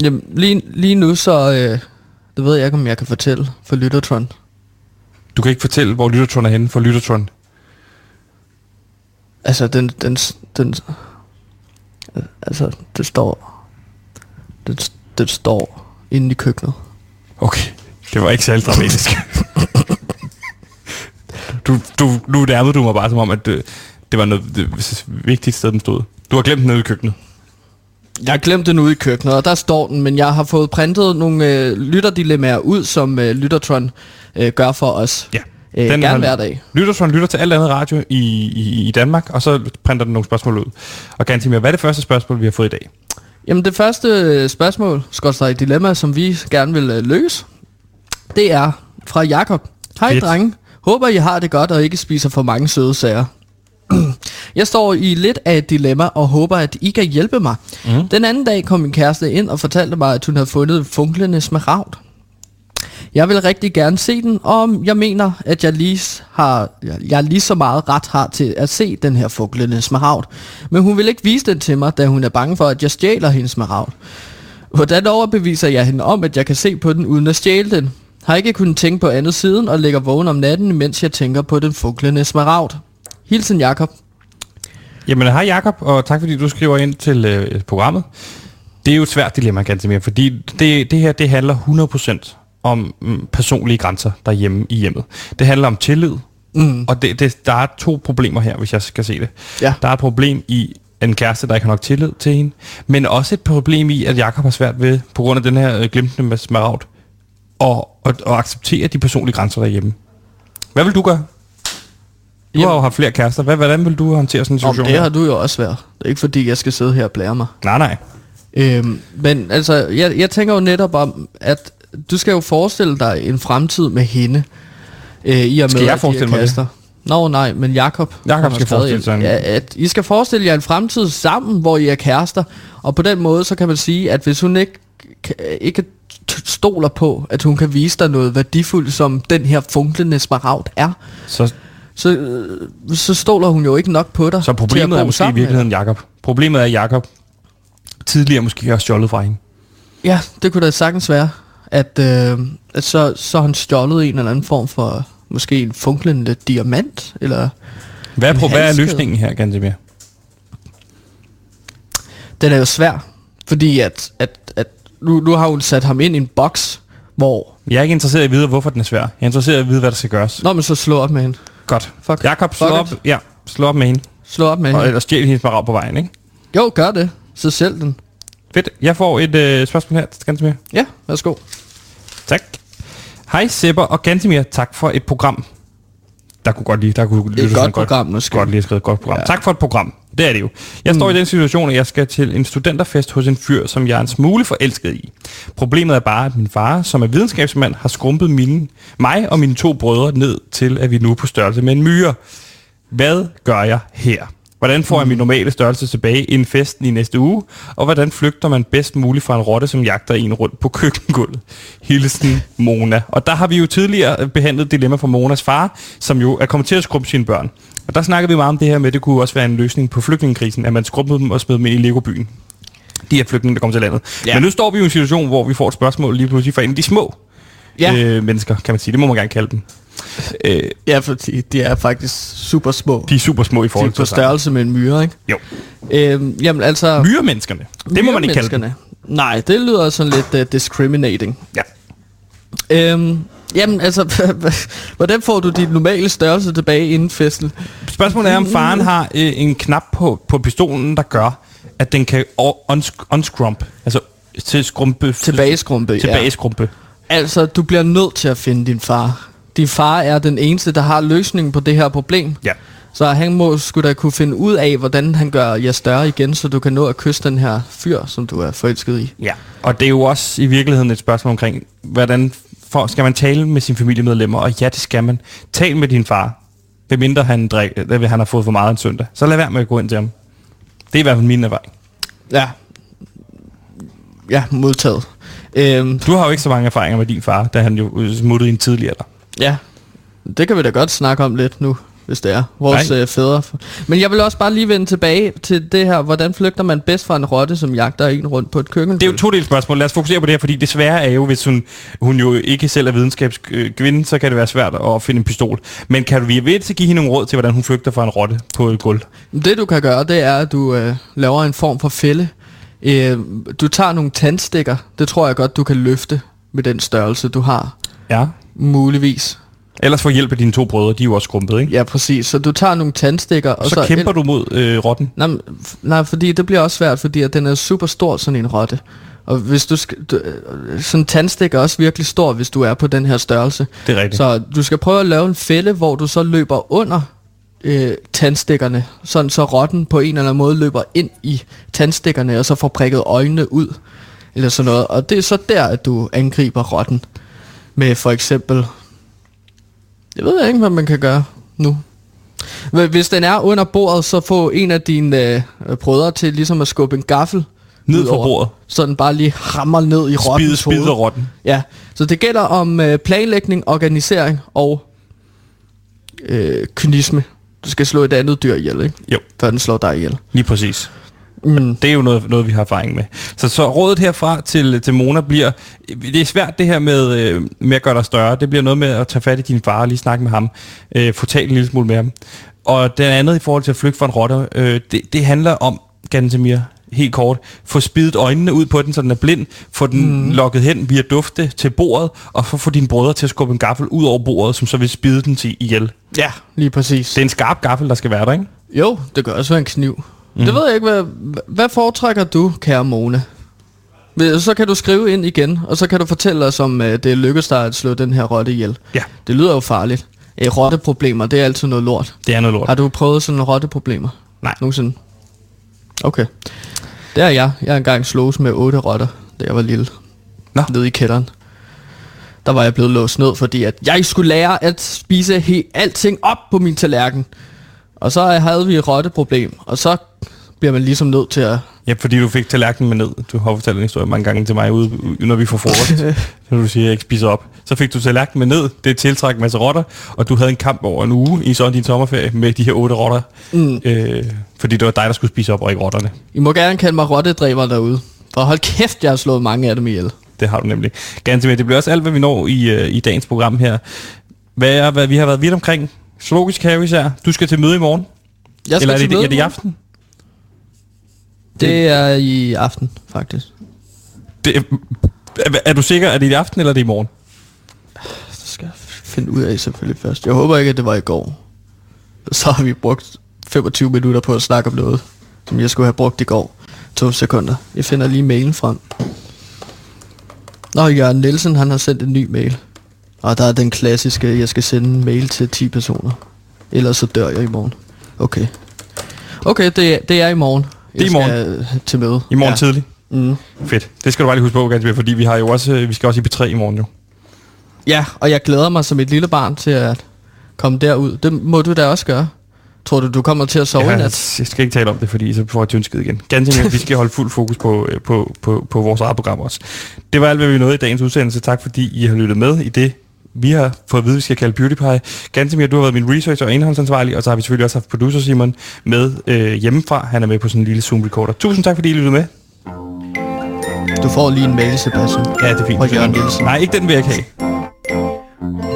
jamen, lige, lige nu så... Øh, det ved jeg ikke, om jeg kan fortælle for Lyttertron. Du kan ikke fortælle, hvor Lyttertron er henne for Lyttertron. Altså, den... den, den altså, det står... Den, den står inde i køkkenet. Okay, det var ikke særlig dramatisk. du, du, nu nærmede du mig bare som om, at det, det var noget det vigtigt sted, den stod. Du har glemt den nede i køkkenet. Jeg har glemt den ude i køkkenet, og der står den, men jeg har fået printet nogle øh, lytterdilemmaer ud, som øh, Lyttertron øh, gør for os. Ja. Øh, Den gerne hver dag. Lyttertron lytter til alt andet radio i, i, i Danmark, og så printer den nogle spørgsmål ud. Og ganske mere, hvad er det første spørgsmål, vi har fået i dag? Jamen det første øh, spørgsmål, skorstræk dilemma, som vi gerne vil øh, løse, det er fra Jakob. Hej drenge. Håber I har det godt og ikke spiser for mange søde sager. Jeg står i lidt af et dilemma og håber, at I kan hjælpe mig. Mm. Den anden dag kom min kæreste ind og fortalte mig, at hun havde fundet en funklende smaragd. Jeg vil rigtig gerne se den, og jeg mener, at jeg lige, har, jeg lige så meget ret har til at se den her funklende smaragd. Men hun vil ikke vise den til mig, da hun er bange for, at jeg stjæler hendes smaragd. Hvordan overbeviser jeg hende om, at jeg kan se på den uden at stjæle den? Har ikke kunnet tænke på andet siden og ligger vågen om natten, mens jeg tænker på den funklende smaragd. Hilsen Jakob. Jamen, hej Jakob, og tak fordi du skriver ind til øh, programmet. Det er jo et svært dilemma, ganske mere, fordi det, det her, det handler 100% om mm, personlige grænser derhjemme i hjemmet. Det handler om tillid, Mm. og det, det, der er to problemer her, hvis jeg skal se det. Ja. Der er et problem i en kæreste, der ikke har nok tillid til hende, men også et problem i, at Jakob har svært ved, på grund af den her øh, glimtende smaragd, og, og, og acceptere de personlige grænser derhjemme. Hvad vil du gøre? Du Jamen- har jo haft flere kærester. Hvad, hvordan vil du håndtere sådan en Om situation? det her? har du jo også været. Det er ikke fordi, jeg skal sidde her og blære mig. Nej, nej. Øhm, men altså, jeg, jeg tænker jo netop om, at du skal jo forestille dig en fremtid med hende. Øh, i og Skal med, jeg at de forestille mig det? kærester. Nå nej, men Jakob Jakob skal forestille sig ja, at I skal forestille jer en fremtid sammen, hvor I er kærester. Og på den måde, så kan man sige, at hvis hun ikke, ikke stoler på, at hun kan vise dig noget værdifuldt, som den her funklende smaragd er, Så, så, øh, så stoler hun jo ikke nok på dig. så problemet er måske i sammen virkeligheden Jakob. Problemet er, at Jakob tidligere måske har stjålet fra hende. Ja, det kunne da sagtens være, at, øh, at så, så han stjålet en eller anden form for, måske en funklende diamant, eller... Hvad pro- hvad er løsningen her, Gantemir? Den er jo svær, fordi at, at, at nu, nu har hun sat ham ind i en boks, hvor... Jeg er ikke interesseret i at vide, hvorfor den er svær. Jeg er interesseret i at vide, hvad der skal gøres. Når man så slår op med hende. Godt. Fuck. Jakob, slå Fuck op, it. ja, slå op med hende. Slå op med Og, hende. eller stjæl hendes marag på vejen, ikke? Jo, gør det. Så selv den. Fedt. Jeg får et øh, spørgsmål her, Gantemir. Ja, værsgo. Tak. Hej Sepper og Gantemir, tak for et program. Der kunne godt lige, der kunne Et godt program, måske. Godt lige skrevet et godt program. Ja. Tak for et program. Det er det jo. Jeg står Mm. i den situation, at jeg skal til en studenterfest hos en fyr, som jeg er en smule forelsket i. Problemet er bare, at min far, som er videnskabsmand, har skrumpet mine, mig og mine to brødre ned til, at vi nu er på størrelse med en myre. Hvad gør jeg her? Hvordan får jeg min normale størrelse tilbage inden festen i næste uge? Og hvordan flygter man bedst muligt fra en rotte, som jagter en rundt på køkkengulvet? Hilsen Mona. Og der har vi jo tidligere behandlet dilemma for Monas far, som jo er kommet til at skrubbe sine børn. Og der snakkede vi meget om det her med, at det kunne også være en løsning på flygtningekrisen, at man skrubbede dem og smed dem ind i Legobyen. De her flygtninge, der kommer til landet. Ja. Men nu står vi jo i en situation, hvor vi får et spørgsmål lige pludselig fra en af de små Ja. øh, mennesker, kan man sige. Det må man gerne kalde dem. Øh, Ja, fordi de er faktisk super små. de er super små i De er forhold på til os andre. størrelse med en myre, ikke? Jo. Øhm, jamen altså... Myremenneskerne. Det må man ikke kalde dem. Nej, det lyder sådan lidt uh, discriminating. Ja. Øhm, jamen altså, hvordan får du din normale størrelse tilbage inden festen? Spørgsmålet er, om faren har øh, en knap på, på pistolen, der gør, at den kan uns- unscrump, altså til skrumpe, Tilbageskrumpe, tilbageskrumpe. Ja. Altså, du bliver nødt til at finde din far. Din far er den eneste, der har løsningen på det her problem. Ja. Så han må skulle da kunne finde ud af, hvordan han gør jer større igen, så du kan nå at kysse den her fyr, som du er forelsket i. ja. Og det er jo også i virkeligheden et spørgsmål omkring, hvordan for, skal man tale med sine familiemedlemmer? Og ja, det skal man. Tal med din far. Hvem mindre han, drik, han har fået for meget en søndag. Så lad være med at gå ind til ham. Det er i hvert fald min erfaring. Ja. Ja, modtaget. Øhm, Du har jo ikke så mange erfaringer med din far, da han jo smuttede i en tidlig alder. Ja, det kan vi da godt snakke om lidt nu, hvis det er. Vores øh, fædre. Men jeg vil også bare lige vende tilbage til det her, hvordan flygter man bedst fra en rotte, som jagter en rundt på et køkken? Det er jo to delt spørgsmål. Lad os fokusere på det her, fordi det svære er jo, hvis hun, hun jo ikke selv er videnskabskvinde, så kan det være svært at finde en pistol. Men kan du vi ved til give hende nogle råd til, hvordan hun flygter fra en rotte på et gulv? Det du kan gøre, det er, at du øh, laver en form for fælde. Øh, du tager nogle tandstikker. Det tror jeg godt, du kan løfte med den størrelse, du har. Ja. Muligvis. Ellers få hjælp af dine to brødre, de er jo også skrumpet, ikke? Ja, præcis. Så du tager nogle tandstikker. Og så, så kæmper du mod øh, rotten. Nej, nej, fordi det bliver også svært, fordi at den er super stor, sådan en rotte. Og hvis du skal, du, øh, sådan en tandstik er også virkelig stor, hvis du er på den her størrelse. Det er rigtigt. Så du skal prøve at lave en fælde, hvor du så løber under øh, tandstikkerne, sådan så rotten på en eller anden måde løber ind i tandstikkerne, og så får prikket øjnene ud, eller sådan noget. Og det er så der, at du angriber rotten. Med for eksempel, jeg ved ikke, hvad man kan gøre nu. Hv- Hvis den er under bordet, så få en af dine øh, brødre til ligesom at skubbe en gaffel Ned fra bordet. Så den bare lige rammer ned i Spide, rottens hoved. spide rotten. Ja, så det gælder om øh, planlægning, organisering og øh, kynisme. Du skal slå et andet dyr ihjel, ikke? Jo, Før den slår dig ihjel. lige præcis. Men Det er jo noget, noget vi har erfaring med. Så, så rådet herfra til, til Mona bliver, det er svært det her med, øh, med at gøre dig større. Det bliver noget med at tage fat i din far og lige snakke med ham. Øh, få talt en lille smule med ham. Og det andet i forhold til at flygte fra en rotte, øh, det, det handler om, Gantemir, helt kort, få spidet øjnene ud på den, så den er blind, få den mm. lokket hen via dufte til bordet, og få dine brødre til at skubbe en gaffel ud over bordet, som så vil spide den til ihjel. ja, lige præcis. Det er en skarp gaffel, der skal være der, ikke? Jo, det kan også være en kniv. Mm. Det ved jeg ikke, hvad, hvad foretrækker du, kære Mone? Så kan du skrive ind igen, og så kan du fortælle os, om øh, det lykkes dig at slå den her rotte ihjel. Ja. Det lyder jo farligt. Øh, rotteproblemer, det er altid noget lort. Det er noget lort. Har du prøvet sådan rotteproblemer? Nej. Nogensinde? Okay. Det er jeg. Jeg engang slås med otte rotter, da jeg var lille. Nå. Nede i kælderen. der var jeg blevet låst ned, fordi at jeg skulle lære at spise he- alting op på min tallerken. Og så havde vi et rotteproblem, og så bliver man ligesom nødt til at... Ja, fordi du fik tallerkenen med ned. Du har fortalt en historie mange gange til mig, ude, når vi får frokost. når du siger, at jeg ikke spiser op. Så fik du tallerkenen med ned. Det tiltræk en masse rotter. Og du havde en kamp over en uge i sådan din sommerferie med de her otte rotter. Mm. Øh, fordi det var dig, der skulle spise op, og ikke rotterne. I må gerne kalde mig rottedræber derude. For hold kæft, jeg har slået mange af dem ihjel. Det har du nemlig. Ganske med. Det bliver også alt, hvad vi når i, øh, i dagens program her. Hvad er, hvad vi har været vidt omkring? Zoologisk have især. Du skal til møde i morgen. Jeg skal Eller er til det, møde er det i aften? Det er i aften, faktisk. Det, er, er du sikker, at det er i aften, eller er det i morgen? Det skal jeg finde ud af selvfølgelig først. Jeg håber ikke, at det var i går. Så har vi brugt 25 minutter på at snakke om noget, som jeg skulle have brugt i går. To sekunder. Jeg finder lige mailen frem. Nå, Jørgen Nielsen, han har sendt en ny mail. Og der er den klassiske, jeg skal sende en mail til 10 personer. Ellers så dør jeg i morgen. Okay. Okay, det, er- det er i morgen. Det er i Jeg morgen. skal øh, til møde. I morgen ja. tidlig? Mm. Fedt. Det skal du bare lige huske på, Gansby, fordi vi har jo også, øh, vi skal også i P3 i morgen jo. Ja, og jeg glæder mig som et lille barn til at komme derud. Det må du da også gøre. Tror du, du kommer til at sove i Ja, nat? jeg skal ikke tale om det, fordi så får jeg tyndskid igen. Ganske vi skal holde fuld fokus på, øh, på, på, på vores eget program også. Det var alt, hvad vi nåede i dagens udsendelse. Tak fordi I har lyttet med i det, vi har fået at vide, vi skal kalde Beauty Pie. Ganske du har været min research og indholdsansvarlig, og så har vi selvfølgelig også haft producer Simon med øh, hjemmefra. Han er med på sådan en lille Zoom-recorder. Tusind tak, fordi I lyttede med. Du får lige en mail, Sebastian. Ja, det er fint. Fra Jørgen Nielsen. Nej, ikke den vil jeg ikke have.